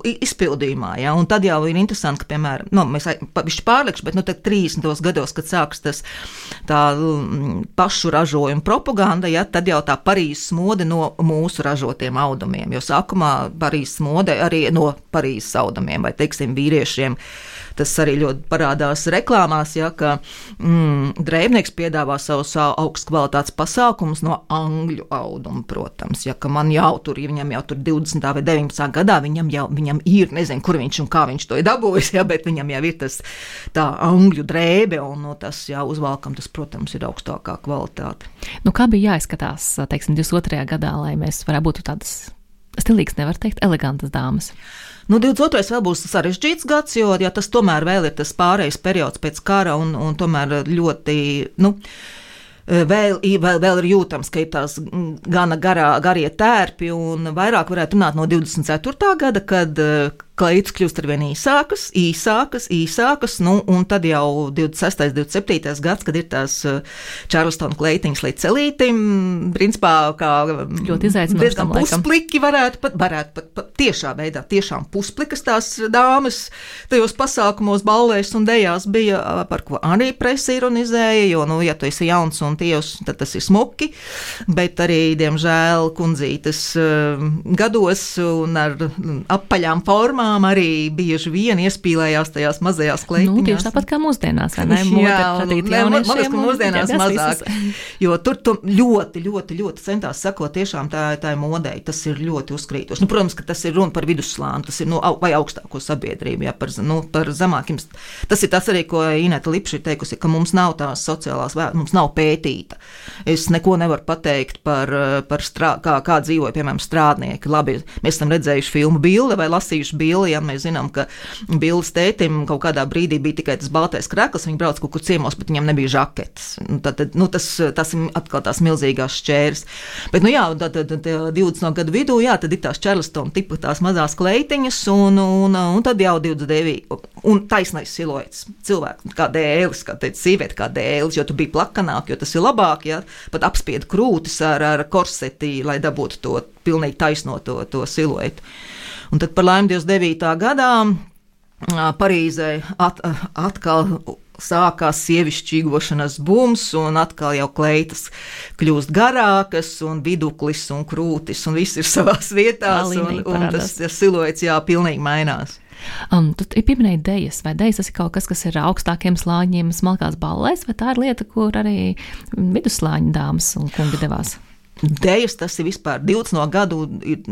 izpildījumā, jā, un tad jau ir interesanti, ka, piemēram, nu, mēs viņš pārlikšu, bet, nu, tad 30. gados, kad sāks tas tā pašu ražojuma propaganda, jā, tad jau tā Parīzes mode no mūsu ražotiem audumiem, jo sākumā Parīzes mode arī no Parīzes audumiem vai, teiksim, vīriešiem tas arī ļoti parādās reklāmās, ja, ka mm, drēbnieks piedāvā savus augstu kvalitātes pasākumus no angļu auduma, protams. Ja, man jau tur, ja viņam jau tur 20. vai 19. gadā, viņam jau viņam ir, nezinu, kur viņš un kā viņš to ir dabūjis, <laughs> ja, bet viņam jau ir tas tā angļu drēbe, un no tas jau uzvalkam, tas, protams, ir augstākā kvalitāte. Nu, kā bija jāizskatās, teiksim, 22. gadā, lai mēs varētu būt tādas stilīgas, nevar teikt, elegantas dāmas? Nu, 22. vēl būs sarežģīts gads, jo ja tas tomēr vēl ir tas pārējais periods pēc kara un, un tomēr ļoti. Nu, Vēl, vēl, vēl ir jūtams, ka ir tās gana garā, garie tērpi, un vairāk varētu runāt no 24. gada, kad kleitas kļūst ar vien īsākas, īsākas, īsākas, nu, un tad jau 26. 27. gads, kad ir tās Čārlstona uh, kleitiņas līdz celītim, principā kā ļoti izaicinoši. Puspliki varētu pat, varētu pat, pat tiešā veidā, tiešām pusplikas tās dāmas tajos pasākumos, ballēs un dejās bija, par ko arī presa ironizēja, jo, nu, ja tu esi jauns un tievs, tad tas ir smuki, bet arī, diemžēl, kundzītes uh, gados un ar apaļām formām arī bieži vien iespīlējās tajās mazajās kleitiņās. Nu, tieši tāpat kā mūsdienās, vai ne? Jā, ne, man liekas, ka mūsdienās mazāk. <laughs> Jo tur tu ļoti, ļoti, ļoti centās sakot tiešām tā, tā modei. Tas ir ļoti uzkrītoši. Nu, protams, ka tas ir runa par vidusslānu, tas ir nu, vai augstāko sabiedrību, jā, par, nu, par zemākiem. Tas ir tas arī, ko Inēta Lipša ir teikusi, ka mums nav tās sociālās mums nav pētīta. Es neko nevaru pateikt par, par strā, kā, kā dzīvoja, piemēram, strādnieki. Labi, mēs esam redzējuši filmu bildi vai lasījuši bildi Billijam. Mēs zinām, ka Billis tētim kaut kādā brīdī bija tikai tas baltais krekls, viņš brauc kaut kur ciemos, bet viņam nebija žaketes. Nu, tad, nu, tas, tas ir atkal tās milzīgās šķērs. Bet, nu jā, tad, tad, tad 20 gadu vidū, jā, tad ir tās Čarlstona tipa tās mazās kleitiņas, un, un, un tad jau 29, un taisnais siluets. Cilvēks kā dēlis, kā teica, sieviete kā dēlis, jo tu biji plakanāk, jo tas ir labāk, ja pat apspied krūtis ar, ar korseti, lai dabūtu to pilnīgi taisno to, to siluetu. Un tad par laimi 29. gadā Parīzē at, atkal sākās sievišķīgošanas bums, un atkal jau kleitas kļūst garākas, un viduklis un krūtis, un viss ir savās vietās, un, un tas, tas siluets jā, pilnīgi mainās. Um, tu pieminēji dēļas, vai dēļas tas ir kaut kas, kas ir augstākiem slāņiem, smalkās ballēs, vai tā ir lieta, kur arī vidusslāņa dāmas un kungi devās? Dejas tas ir vispār 20 no gadu ir,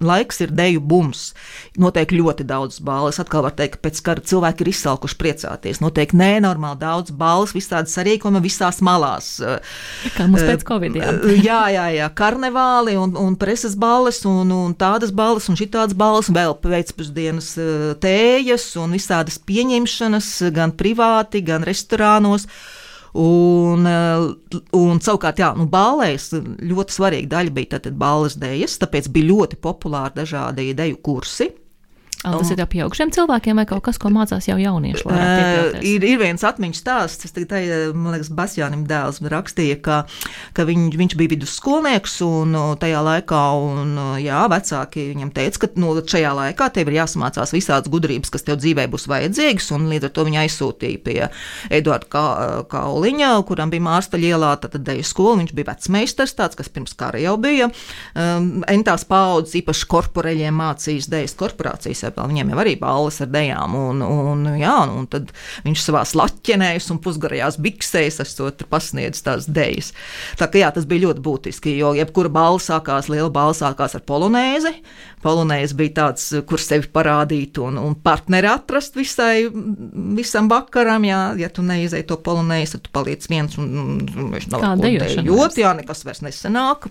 laiks, ir deju bums. Noteikti ļoti daudz balvas. Atkal var teikt, ka pēc kara cilvēki ir izsalkuši priecāties. Noteikti nenormāli daudz balvas, visādi sarīkojumi visās malās. Kā mums pēc Covid. Jā, jā, jā, jā karnevāli un, un preses balvas un, un tādas balvas un šitādas balvas, vēl pēcpusdienas tējas un visādas pieņemšanas gan privāti, gan restorānos. Un, eh, un savukārt, jā, nu, ballēs ļoti svarīga daļa bija balles dēļas, tāpēc bija ļoti populāri dažādi deju kursi. Tas ir jau pieaugušiem cilvēkiem, vai kaut kas, ko mācās jau jaunieši? Uh, ir, ir viens atmiņas stāsts, tas tā, man liekas, Basjānim dēls rakstīja, ka, ka viņ, viņš bija vidusskolnieks un tajā laikā, un jā, vecāki viņam teica, ka nu, šajā laikā tev ir jāsamācās visādas gudrības, kas tev dzīvē būs vajadzīgas, un līdz ar to viņa aizsūtīja pie Eduarda Ka, Kauliņa, kuram bija Mārsta ielā, tad deju skola, viņš bija vecmeistars, tāds, kas pirms kara jau bija, um, entās paudzes, īpaši korporeļiem mācījis dejas korporācijas Sēpēl, viņiem jau arī balvas ar dejām, un, un, jā, un tad viņš savā laķenēs un pusgarajās biksēs esot pasniedzis tās dejas. Tā kā jā, tas bija ļoti būtiski, jo jebkura balva sākās, liela balva sākās ar polonēzi. Polonēzi bija tāds, kur sevi parādīt un, un partneri atrast visai, visam vakaram, jā, ja tu neizēji to polonēzi, tad tu paliec viens un, un, un viņš nav kā dejot, jā, nekas vairs nesenāk.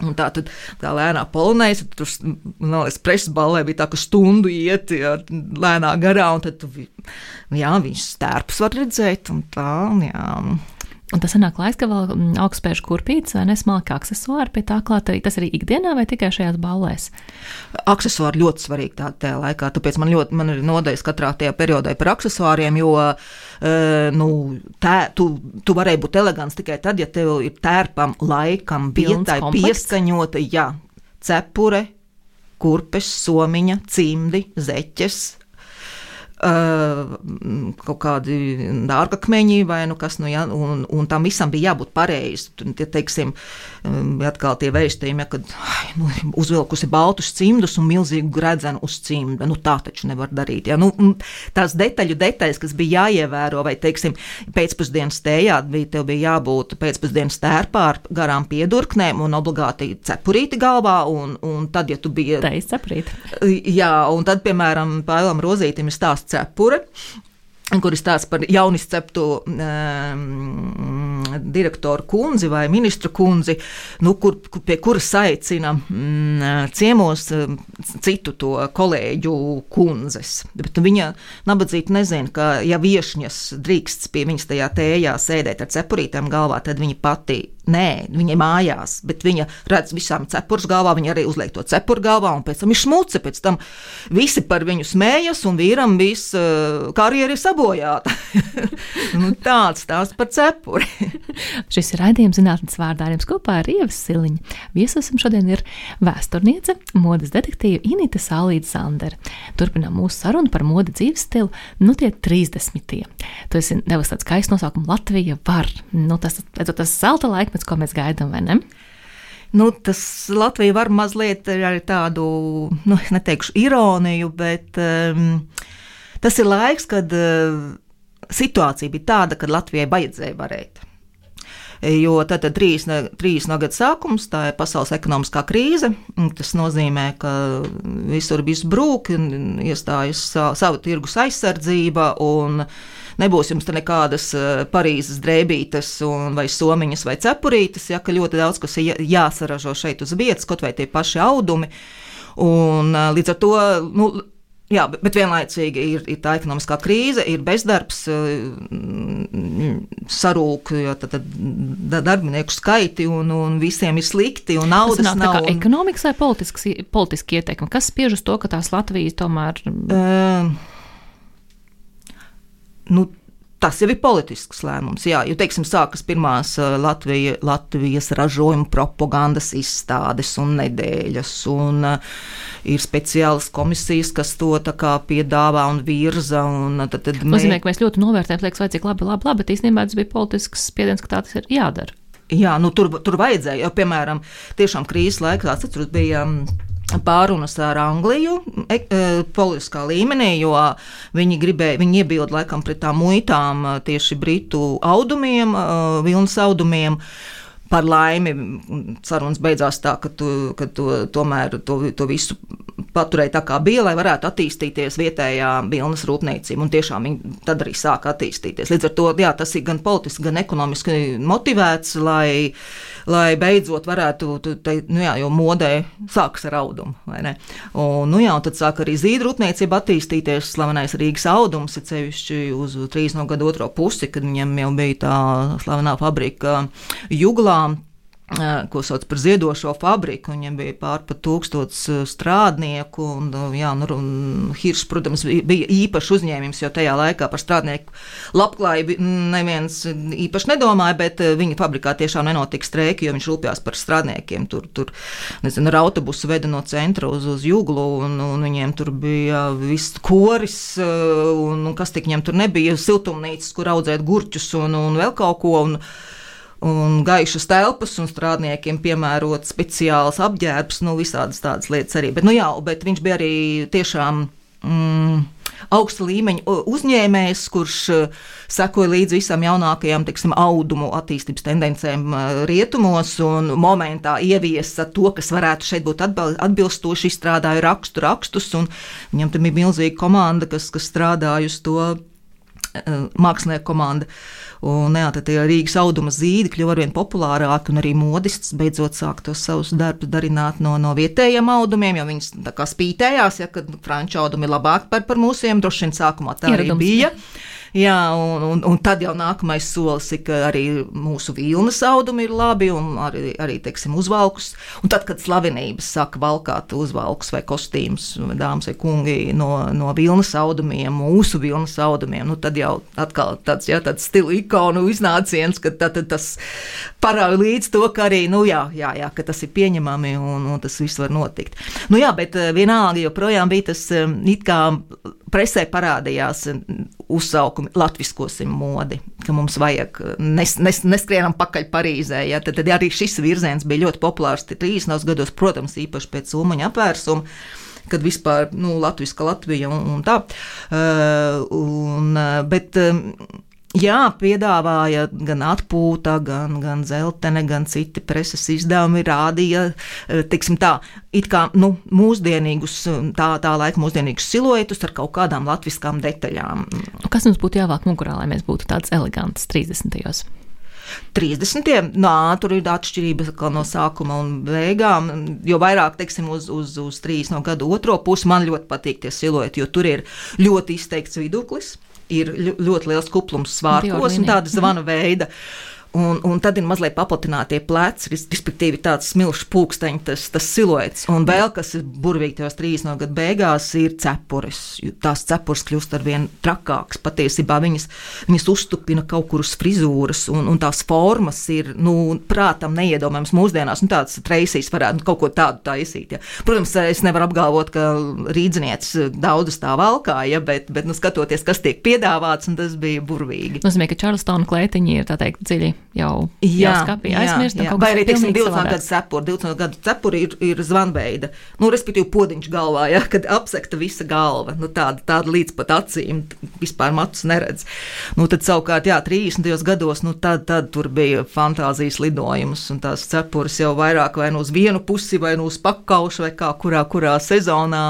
Un tā tad tā lēnā polonēs, tur liekas, preses balē bija tā, ka stundu iet jā, lēnā garā, un tad tu, jā, viņš stērpus var redzēt, un tā, jā. Un tas sanāk laiks, ka vēl mm, augstspēļu kurpītes vai nesmalki aksesuāri pie tā klāt. Tas arī ikdienā vai tikai šajās ballēs? Aksesuāri ļoti svarīgi tā, tajā laikā. Tāpēc man ļoti man ir nodeļas katrā tajā periodā par aksesuāriem, jo uh, nu, tā, tu, tu varēji būt elegants tikai tad, ja tev ir tērpam, laikam, vietai pieskaņota, jā, cepure, kurpes, somiņa, cimdi, zeķes, kaut kādi dārgakmeņi vai nu kas, nu, ja, un, un tam visam bija jābūt pareizi. Tie, teiksim, atkal tie vēstījumi, ja, kad ai, nu, uzvilkusi baltus cimdus un milzīgu gredzenu uz cimda, nu tā taču nevar darīt. Ja. Nu, tās detaļu detaļas, kas bija jāievēro, vai, teiksim, pēcpusdienas stējā, bija, tev bija jābūt pēcpusdienas tērpā ar garām piedurknēm un obligāti cepurīti galvā, un, un tad, ja tu biji... Tā ir cepurīti. Jā, un tad, piemēram, Pāvēlam Rozītim ir stāsts cepure kur ir stāsts par jaunizceptu um, direktoru kundzi vai ministru kundzi, nu, kur, pie kuras aicina um, ciemos um, citu to kolēģu kundzes. Bet viņa nabadzīga nezina, ka ja viešņas drīkst pie viņas tajā tējā sēdēt ar cepurītēm galvā, tad viņa pati Nē, viņa mājās, bet viņa redz visām cepures galvā, viņa arī uzliek to cepuru galvā, un pēc tam ir šmuce. Pēc tam visi par viņu smējas, un vīram viss uh, karjeras ir sabojāta. <laughs> nu, tāds stāsts par cepuri. <laughs> Šis ir raidījums zinātnes vārdā ar jums kopā ar Ievas Siliņu. Viesosim šodien ir vēsturniece, modes detektīva Inita Sālīta Zandera. Turpinām mūsu sarunu par modi dzīves stilu, nu tie 30. Tu esi devis tāds skaists nosaukums Latvija var. Nu, tas, tas, tas zelta laikmets ko mēs gaidām, vai ne? Nu, tas Latvija var mazliet ar tādu, nu, neteikšu ironiju, bet um, tas ir laiks, kad uh, situācija bija tāda, ka Latvijai vajadzēja varēt. Jo tad, tad 30. gada sākums, tā ir pasaules ekonomiskā krīze. Tas nozīmē, ka visur viss brūk, iestājas savu tirgus aizsardzība un nebūs jums nekādas eh, Parīzes drēbītes, vai somiņas, vai cepurītes, ja ka ļoti daudz kas ir jāsaražo šeit uz vietas, kaut vai tie paši audumi. Un, eh, līdz ar to nu, Jā, bet vienlaicīgi ir, ir tā ekonomiskā krīze, ir bezdarbs, eh, sarūk tad, tad darbinieku skaiti, un, un visiem ir slikti, un naudas nav. nav un... Ekonomikas vai politiski ieteikumi? Kas spiež uz to, ka tās Latvijas tomēr. Uh, nu, Tas jau ir politisks lēmums. Jā, jo, teiksim, sākas pirmās Latvija, Latvijas ražojuma propagandas izstādes un nedēļas, un ir speciālas komisijas, kas to piedāvā un virza. Un, tad, tad mē... Nozīmē, ka mēs ļoti novērtējam, liekas, vai cik labi, labi, labi, bet īstenībā tas bija politisks spiediens, ka tā tas ir jādara. Jā, nu, tur, tur vajadzēja, jo, piemēram, tiešām krīzes laikā, atceros, bija. Um, pārunas ar Angliju e, e, politiskā līmenī, jo viņi gribēja, viņi iebilda laikam pret tām muitām e, tieši britu audumiem, e, vilnas audumiem. Par laimi, sarunas beidzās tā, ka, tu, ka tu, tomēr to, to visu paturēja tā, kā bija, lai varētu attīstīties vietējā vilnas rūpniecība. Un tiešām viņi tad arī sāka attīstīties. Līdz ar to jā, tas ir gan politiski, gan ekonomiski motivēts, lai lai beidzot varētu teikt, nu jā, jo modē sākas ar audumu. Un, nu jā, un tad sāk arī zīda rūpniecība attīstīties. Slavenais Rīgas audums ir sevišķi uz 30. gadu otro pusi, kad viņam jau bija tā slavenā fabrika Juglām ko sauc par ziedošo fabriku. Viņam bija pārpa tūkstots strādnieku, un, jā, nu, un Hiršs, protams, bija īpašs uzņēmums, jo tajā laikā par strādnieku labklājību neviens īpaši nedomāja, bet viņa fabrikā tiešām nenotika streiki, jo viņš rūpējās par strādniekiem. Tur, tur nezinu, ar autobusu veda no centra uz, uz juglu, un, un viņiem tur bija viss koris, un, un kas tik viņiem tur nebija, siltumnīcas, kur audzēt gurķus un, un vēl kaut ko. Un, un gaišas telpas, un strādniekiem piemērot speciāls apģērbs, nu, visādas tādas lietas arī. Bet, nu, jā, bet viņš bija arī tiešām. Mm, augsta līmeņa uzņēmējs, kurš sekoja līdzi visām jaunākajām tiksim, audumu attīstības tendencēm rietumos un momentā ieviesa to, kas varētu šeit būt atbilstoši, izstrādāja rakstu rakstus, un viņam tam bija milzīga komanda, kas, kas strādāja uz to mākslinieku komanda. Un, jā, tad Rīgas auduma zīdi kļuva arvien populārāki, un arī modists beidzot sāk tos savus darbus darināt no, no vietējiem audumiem, jo viņas spītējās, ja, ka franču audumi ir labāki par, par mūsiem. Droši vien sākumā tā Ieradums. arī bija. Jā. Jā, un, un, un tad jau nākamais solis ir, ka arī mūsu vilnas audumi ir labi un arī, arī teiksim, uzvalkus. Un tad, kad slavenības saka valkāt uzvalkus vai kostīmus, dāmas vai kungi no, no vilnas audumiem, mūsu vilnas audumiem, nu, tad jau atkal tāds, jā, tāds stila ikonu iznāciens, ka tad, tad tas parāda līdz to, ka arī, nu jā, jā, jā ka tas ir pieņemami un, un tas viss var notikt. Nu jā, bet eh, vienalga joprojām bija tas eh, it kā presē parādījās uzsaukumi latviskosim modi, ka mums vajag nes, nes, neskrienam pakaļ Parīzē. Ja? Tad, tad arī šis virziens bija ļoti populārs 30. gados, protams, īpaši pēc Ulmaņa apvērsuma kad vispār nu, Latvijas, Latvija un, un tā. Uh, un, bet, uh, Jā, piedāvāja gan atpūta, gan, gan zeltene, gan citi preses izdevumi, rādīja, eh, teiksim tā, it kā nu, mūsdienīgus, tā, tā laika mūsdienīgus siluetus ar kaut kādām latviskām detaļām. Kas mums būtu jāvāk mugurā, lai mēs būtu tāds elegants 30. gados? 30. Nā, tur ir atšķirības no sākuma un beigām. Jo vairāk, teiksim, uz, uz, uz 3 no gada otro pusi man ļoti patīk tie silueti, jo tur ir ļoti izteikts viduklis ir ļoti liels kuplums svārkos un tāda zvana veida. Mm. Un, un tad ir mazliet paplatinātie pleci, respektīvi tāds smilšs pulksteņš, tas, tas siluets. Un vēl kas ir burvīgi tajos trīs no gada beigās, ir cepures. Tās cepures kļūst ar vien trakākas. Patiesībā viņas, viņas uztupina kaut kur uz frizūras, un, un tās formas ir, nu, prātam neiedomājams mūsdienās. Nu, tāds treisīs varētu nu, kaut ko tādu taisīt. Ja. Protams, es nevaru apgalvot, ka rīdzniecis daudzas tā valkā, ja, bet, bet nu, skatoties, kas tiek piedāvāts, tas bija burvīgi. Nozīmē, ka Čārlstona klētiņi ir tā teikt dziļi jau, jā, jau skapī aizmirstam. Vai arī, teiksim, 20 gadu cepuri, 20 gadu cepuri ir, ir zvanveida, nu, respektīvi podiņš galvā, ja, kad apsekta visa galva, nu, tāda, tāda līdz pat acīm, vispār matus neredz. Nu, tad savukārt, jā, 30. gados, nu, tad, tad tur bija fantāzijas lidojums, un tās cepuras jau vairāk vai nu uz vienu pusi, vai nu uz pakaušu, vai kā kurā, kurā sezonā,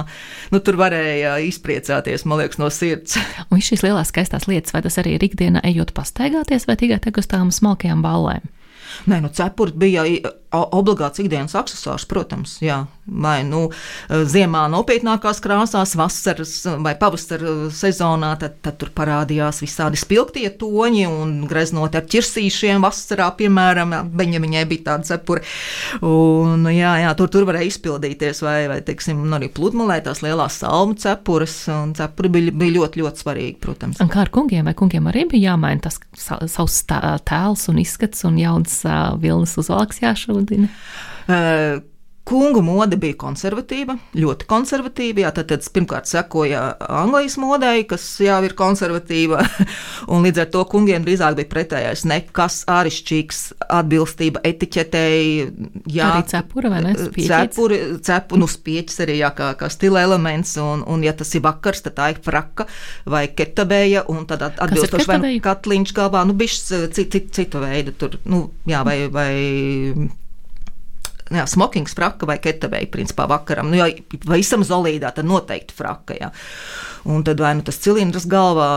nu, tur varēja izpriecāties, man liekas, no sirds. Un šīs lielās skaistās lietas, vai tas arī ir ikdienā ejot pastaigāties, vai tikai te uz tām smalkajām lielajām ballēm? Nē, nu, cepuri bija obligāts ikdienas accessors, protams, jā. vai nu ziemā nopietnākās krāsās, vasaras vai pavasara sezonā, tad, tad tur parādījās visādi spilgtie toņi un greznot ar ķirsīšiem vasarā, piemēram, viņa viņai bija tāda cepura. Un, jā, jā, tur, tur varēja izpildīties, vai, vai teiksim, arī pludmalē tās lielās salmu cepuras, un cepuri bija, bija ļoti, ļoti svarīgi, protams. Un kā ar kungiem, vai kungiem arī bija jāmaina tas savs tēls un izskats un jauns uh, vilnas uzvalks jāšūna? Sludina? Uh, Kungu mode bija konservatīva, ļoti konservatīva. Jā, tad, tad pirmkārt sekoja Anglijas modei, kas jau ir konservatīva, <laughs> un līdz ar to kungiem drīzāk bija pretējais. Nekas āršķirīgs, atbilstība etiķetei. Jā, arī cepura vai ne? Cepuri, cepu, nu, spieķis arī jā, kā, kā stila elements, un, un ja tas ir vakars, tad tā ir fraka vai ketabēja, un tad atbilstoši vai katliņš galvā, nu, bišķi cita, cita, cita veida tur, nu, jā, vai, vai jā, smokings, fraka vai ketavēja, principā vakaram. Nu, ja visam zolīdā, tad noteikti fraka. Jā. Un tad vai nu tas cilindrs galvā,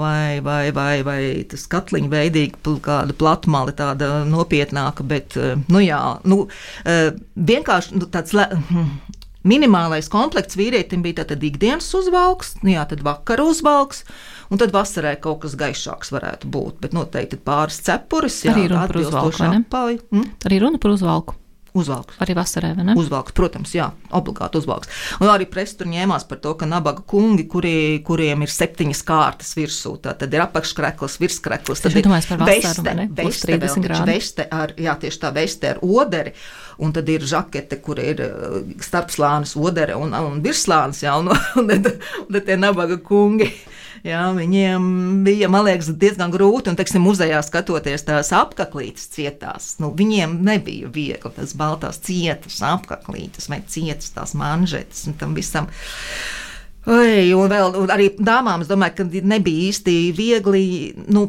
vai, vai, vai, vai tas katliņa veidīgi, kāda platmāla, tāda nopietnāka, bet, nu jā, nu, vienkārši nu, tāds. Minimālais komplekts vīrietim bija tātad ikdienas uzvalks, nu jā, tad vakara uzvalks, un tad vasarai kaut kas gaišāks varētu būt. Bet noteikti pāris cepures, jā, arī runa par uzvalku. Mm? Arī runa par uzvalku. Uzvalks. Arī vasarē, vai ne? Uzvalks, protams, jā, obligāti uzvalks. Un arī presa tur ņēmās par to, ka nabaga kungi, kuri, kuriem ir septiņas kārtas virsū, tad ir apakškrekls, virskrekls. Tad ir veste, veste, vēl, veste ar, jā, tieši tā veste ar oderi, un tad ir žakete, kur ir uh, starpslānis odere un, un virslānis, jā, un, <laughs> un, un, un, un tie nabaga kungi. Jā, viņiem bija, man liekas, diezgan grūti, un, teiksim, muzejā skatoties tās apaklītes cietās, nu, viņiem nebija viegli tas baltās cietas apaklītes vai cietas tās manžetes un tam visam. Oi, un vēl un arī dāmām, es domāju, ka nebija īsti viegli. Nu,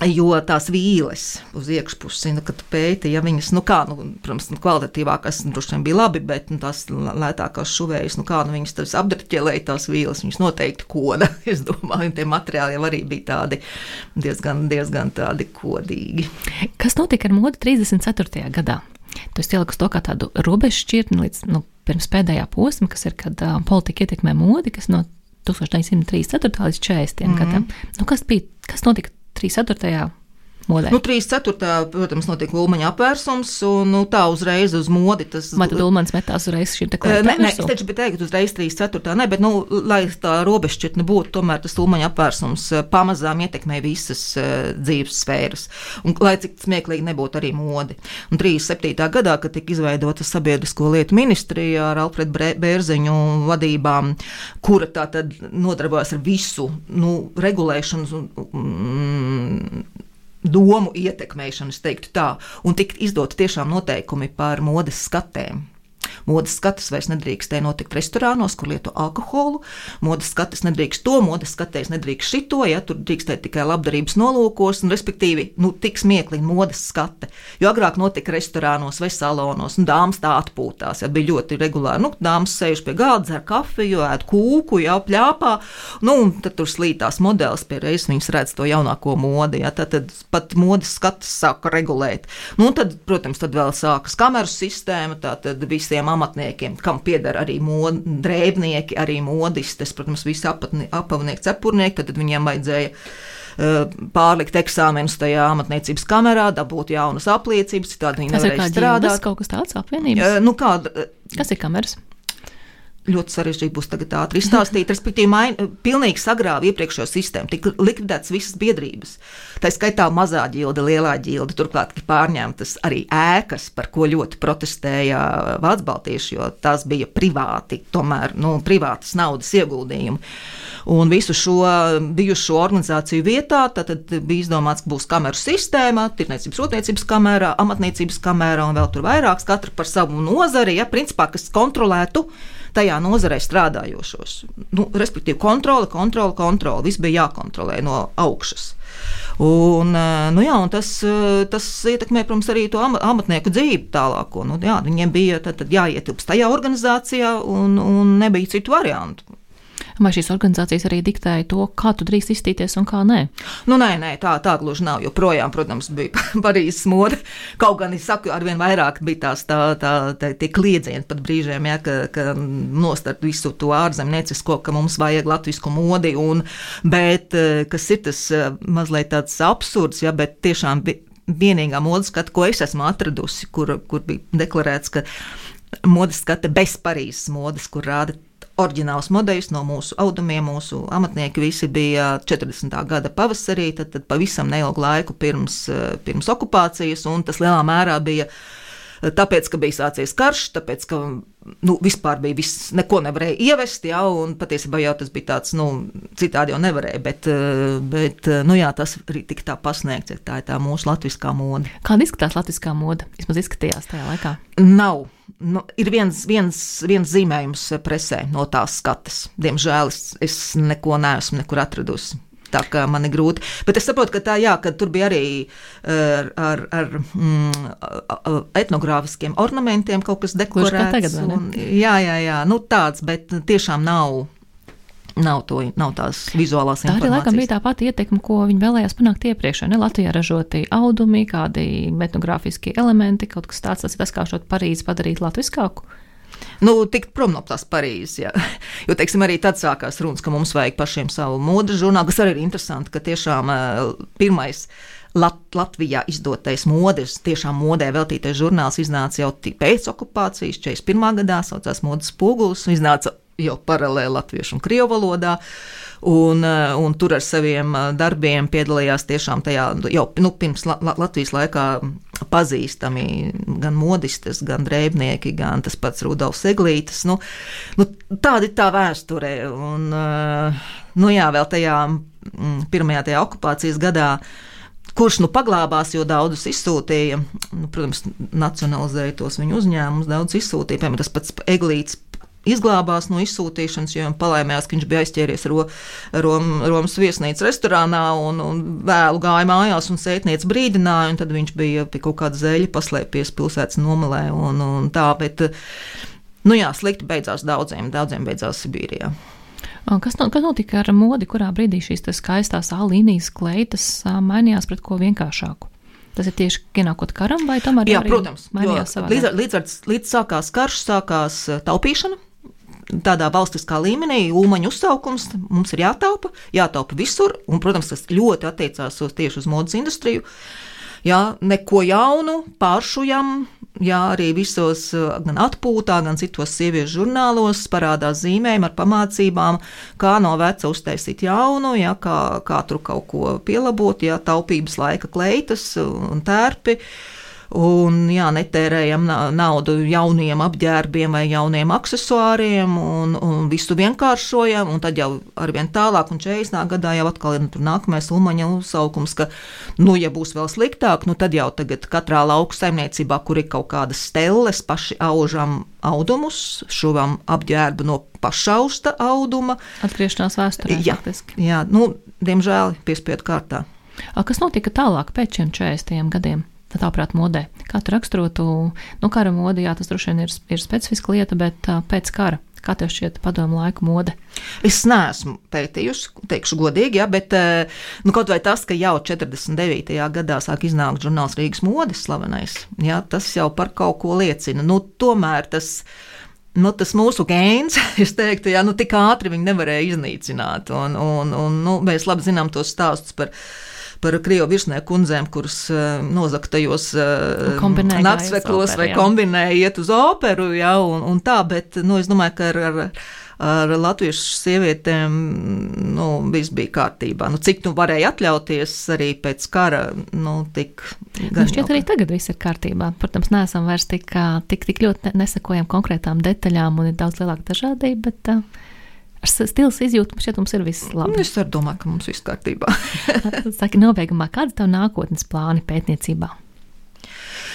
Jo tās vīles uz iekšpusi, nu, kad pēta, ja viņas, nu, kā, nu, protams, nu, kvalitatīvākās, nu, droši vien bija labi, bet nu, tās lētākās šuvējas, nu, kā, nu, viņas tas apdrķelēja tās vīles, viņas noteikti koda. <laughs> Es domāju, tie materiāli jau arī bija tādi diezgan, diezgan tādi kodīgi. Kas notika ar modi 34. gadā? Tu esi ielikusi to kā tādu robežu šķirtni līdz nu, pirms pēdējā posma, kas ir, kad uh, politika ietekmē modi, kas no 1934. līdz 40. Mm -hmm. gadam. Nu, kas bija, kas notika 34 modē. Nu, 3,4. protams, notiek ulmaņa apvērsums, un nu, tā uzreiz uz modi tas. Vai tad ulmanis metās uzreiz šim te klātam? Nē, nē, es taču biju teikt, uzreiz 3,4. Nē, bet, nu, lai tā robežšķirtne būtu, tomēr tas ulmaņa apvērsums pamazām ietekmē visas uh, dzīves sfēras. Un, lai cik smieklīgi nebūtu arī modi. Un 37. gadā, kad tika izveidota sabiedrisko lietu ministrija ar Alfredu Bērziņu vadībām, kura tā tad nodarbojas ar visu nu, regulēšanu. Mm, domu ietekmēšanu, es teiktu tā, un tikt izdot tiešām noteikumi par modes skatēm. Modes skatus vairs nedrīkstēja notikt restorānos, kur lieto alkoholu. Modes skatus nedrīkst to, modes skatējs nedrīkst šito, ja tur drīkstēja tikai labdarības nolūkos, un respektīvi, nu, tik smieklīgi modes skate. Jo agrāk notika restorānos vai salonos, un dāmas tā atpūtās, ja bija ļoti regulāri. Nu, dāmas sēž pie galda, dzer kafiju, ēd kūku, jau pļāpā, nu, un tad tur slītās modelis pie reizes, viņas redz to jaunāko modi, ja tad, tad pat modes skatus sāka regulēt. Nu, tad, protams, tad vēl sākas kameru sistēma, tā tad visiem amatniekiem, kam pieder arī mod, drēbnieki, arī modistes, protams, visi apavnieki, cepurnieki, tad viņiem vajadzēja uh, pārlikt eksāmenus tajā amatniecības kamerā, dabūt jaunas apliecības, citādi viņi nevarēja strādāt. Tas ir kaut kas tāds apvienības? Uh, nu, kāda, kas ir kameras? Ļoti sarežģīti būs tagad ātri izstāstīt. Respektīvi, main, pilnīgi sagrāva iepriekšējo sistēmu, tika likvidētas visas biedrības. Tā skaitā mazā ģilde, lielā ģilde, turklāt tika pārņemtas arī ēkas, par ko ļoti protestēja Vācu baltieši, jo tās bija privāti, tomēr nu, privātas naudas ieguldījumi. Un visu šo bijušo organizāciju vietā bija izdomāts, ka būs kameru sistēma, tirniecības, rūpniecības kamera, amatniecības kamera un vēl tur vairākas, katra par savu nozari, ja, principā, kas kontrolētu tajā nozarē strādājošos. Nu, respektīvi, kontrole, kontrole, kontrole. Viss bija jākontrolē no augšas. Un, eh, nu jā, tas, eh, tas ietekmē, protams, arī to amatnieku dzīvi tālāko. Nu, jā, viņiem bija tad, tad jāietilpst tajā organizācijā, un, un nebija citu variantu. Vai šīs organizācijas arī diktēja to, kā tu drīkst izstīties un kā nē? Nu, nē, nē tā, tā gluži nav. Joprojām, protams, bija <laughs> Parīzes mode. Kaut gan es saku, arvien vairāk bija tās tā, tā, tā, tie kliedzieni pat brīžiem, ja, ka, ka nostart visu to ārzemniecisko, ka mums vajag latvisku modi. Un, bet eh, kas ir tas eh, mazliet tāds absurds, ja, bet tiešām vienīgā modes skata, ko es esmu atradusi, kur, kur bija deklarēts, ka modes skata bez Parīzes modes, kur rāda oriģināls modeļus no mūsu audumiem. Mūsu amatnieki visi bija 40. gada pavasarī, tad, tad pavisam neilgu laiku pirms, eh, pirms okupācijas, un tas lielā mērā bija tāpēc, ka bija sācies karš, tāpēc, ka nu, vispār bija viss, neko nevarēja ievest, jā, un patiesībā jau tas bija tāds, nu, citādi jau nevarēja, bet, eh, bet nu, jā, tas arī tika tā pasniegts, ja tā ir tā mūsu latviskā moda. Kāda izskatās latviskā moda? Vismaz izskatījās tajā laikā. Nav nu, ir viens, viens, viens zīmējums presē no tās skates. Diemžēl es, es neko neesmu nekur atradusi. Tā kā man ir grūti. Bet es saprotu, ka tā, jā, ka tur bija arī ar, ar, ar mm, etnogrāfiskiem ornamentiem kaut kas dekorēts. Tagad, un, jā, jā, jā, nu tāds, bet tiešām nav Nav, to, nav tās vizuālās tā informācijas. Tā arī laikam bija tā pati ietekme, ko viņi vēlējās panākt iepriekš. Ne Latvijā ražoti audumi, kādi etnogrāfiskie elementi, kaut kas tāds, tas ir tas, kā šo Parīzi padarīt latviskāku. Nu, tikt prom no tās Parīzes. Jā. <laughs> Jo, teiksim, arī tad sākās runas, ka mums vajag pašiem savu modes žurnālu, kas arī ir interesanti, ka tiešām uh, pirmais. Lat Latvijā izdotais modes, tiešām modē veltītais žurnāls iznāca jau pēc okupācijas, 41. gadā, saucās Modes spogulis, iznāca jau paralēli latviešu un krievu valodā. Un, eh, un tur ar saviem eh, darbiem piedalījās tiešām tajā jau nu, pirms la, la, Latvijas laikā pazīstami gan modistes, gan drēbnieki, gan tas pats Rudolfs Eglītis. Nu, nu, tāda ir tā vēsture. Un, eh, nu, jā, vēl tajā mm, pirmajā tajā okupācijas gadā kurš nu paglābās, jo daudzus izsūtīja. Nu, protams, nacionalizēja tos viņu uzņēmumus, daudz izsūtīja. Piemēram, tas pats Eglīts izglābās no izsūtīšanas, jo palēmējās, ka viņš bija aizķēries ro, Rom, Romas viesnīcas restorānā un, un vēlu gāja mājās un sētniec brīdināja, un tad viņš bija pie kaut kāda zeļa paslēpies pilsētas nomalē un, un tā, bet, nu jā, slikti beidzās daudziem, daudziem beidzās Sibīrijā. Kas, no, kas notika ar modi, kurā brīdī šīs skaistās A līnijas kleitas mainījās pret ko vienkāršāku? Tas ir tieši ienākot karam, vai tomēr Jā, protams, līdz, ar, līdz, ar, līdz sākās karš, sākās taupīšana. Tādā valstiskā līmenī ūmaņu uzsaukums mums ir jātaupa, jātaupa visur, un, protams, tas ļoti attiecās uz tieši uz modes industriju. Jā, neko jaunu, pāršujam, jā, arī visos gan atpūtā, gan citos sieviešu žurnālos parādās zīmējumi ar pamācībām, kā no veca uztaisīt jaunu, jā, kā, kā tur kaut ko pielabot, jā, taupības laika kleitas un tērpi. Uh, un jā, netērējam naudu jauniem apģērbiem vai jauniem accessoriem, un, un visu vienkāršojam. Tad jau arvien tālāk, un 40. gadā jau atkal ir nu, nākamais umaņa uzsaukums, ka, nu, ja būs vēl sliktāk, nu, tad jau tagad katrā lauku saimniecībā, kur ir kaut kādas stelles, paši aužam audumus, šuvam apģērbu no pašausta auduma. Atgriešanās vēsturē. Jā, faktiski. jā nu, diemžēl piespiedu kārtā. Kas notika tālāk pēc šiem 40 gadiem? Tāprāt, modē. Kā tu raksturotu, nu, kara modi, jā, tas droši vien ir, ir specifiska lieta, bet pēc kara. Kā tev šķiet, padomu laiku mode? Es neesmu pētījusi, teikšu godīgi, ja, bet nu, kaut vai tas, ka jau 49. gadā sāk iznākt žurnāls Rīgas modes slavenais, ja, tas jau par kaut ko liecina. Nu, tomēr tas nu, tas mūsu gēns, <laughs> es teiktu, ja, nu, tik ātri viņi nevarēja iznīcināt. Un, un, un, nu, mēs labi zinām tos stāstus par par krievu virsnieku kundzēm, kuras uh, nozaktajos uh, naktsveklos vai kombinēja iet uz operu, jā, un, un tā, bet, nu, es domāju, ka ar, ar ar latviešu sievietēm nu, viss bija kārtībā. Nu, cik nu varēja atļauties arī pēc kara, nu, tik. Nu, šķiet, arī tagad viss ir kārtībā. Protams, neesam vairs tik, tik, tik ļoti nesakojam konkrētām detaļām un ir daudz lielāka dažādība, bet uh, ar stils izjūtu šeit mums ir viss labi. Es arī domāju, ka mums viss kārtībā. <laughs> Saki, nobeigumā, kāda ir tava nākotnes plāni pētniecībā?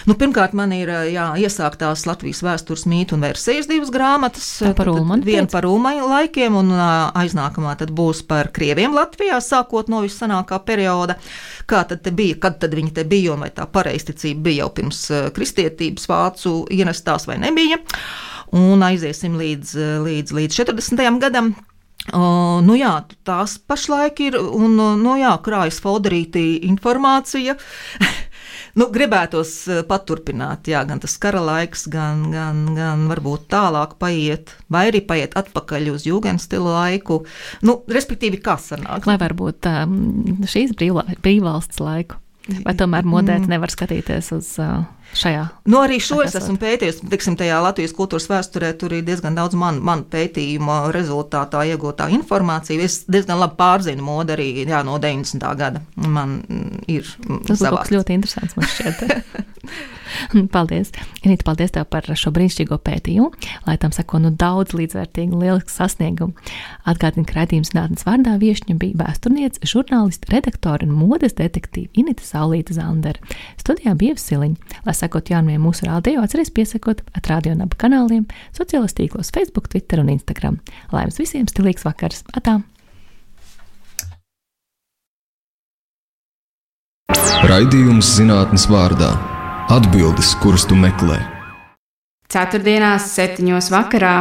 Nu, pirmkārt, man ir jā, iesāktās Latvijas vēstures mītu un versijas divas grāmatas. Tā par Ulmanu. Viena par Ulmanu laikiem, un aiznākamā tad būs par krieviem Latvijā, sākot no vissanākā perioda. Kā tad bija, kad tad viņi te bija, un vai tā pareizticība bija jau pirms kristietības vācu ienestās vai nebija un aiziesim līdz, līdz, līdz 40. gadam. Uh, nu jā, tās pašlaik ir, un nu jā, krājas folderītī informācija. <laughs> nu, gribētos paturpināt, jā, gan tas kara laiks, gan, gan, gan varbūt tālāk paiet, vai arī paiet atpakaļ uz jūgenstilu laiku. Nu, respektīvi, kā sanāk? Lai varbūt um, šīs brīvvalsts laiku. Vai tomēr modēt nevar skatīties uz uh, šajā. Nu, arī šo es esmu pētījis. Tiksim, tajā Latvijas kultūras vēsturē tur ir diezgan daudz manu man pētījumu rezultātā iegūtā informācija. Es diezgan labi pārzinu modi arī jā, no 90. gada. Man ir tas savāds. ļoti interesants man. <laughs> <laughs> paldies! Inīt, paldies tev par šo brīnišķīgo pētījumu, lai tam seko nu daudz līdzvērtīgu, lielisku sasniegumu. Atgādinu, ka raidījums nātnes vārdā viešņa bija vēsturniece, žurnāliste, redaktore un modes detektīva Inita Saulīta Zandera. Studijā bija Siliņa. Lai sekot jaunumiem mūsu rādio, atcerieties piesakot atrādio un abu kanāliem, sociālos tīklos Facebook, Twitter un Instagram. Lai jums visiem stilīgs vakars! Atā! Raidījums zinātnes vārdā - atbildes, kuras tu meklē. Ceturtdienās, septiņos vakarā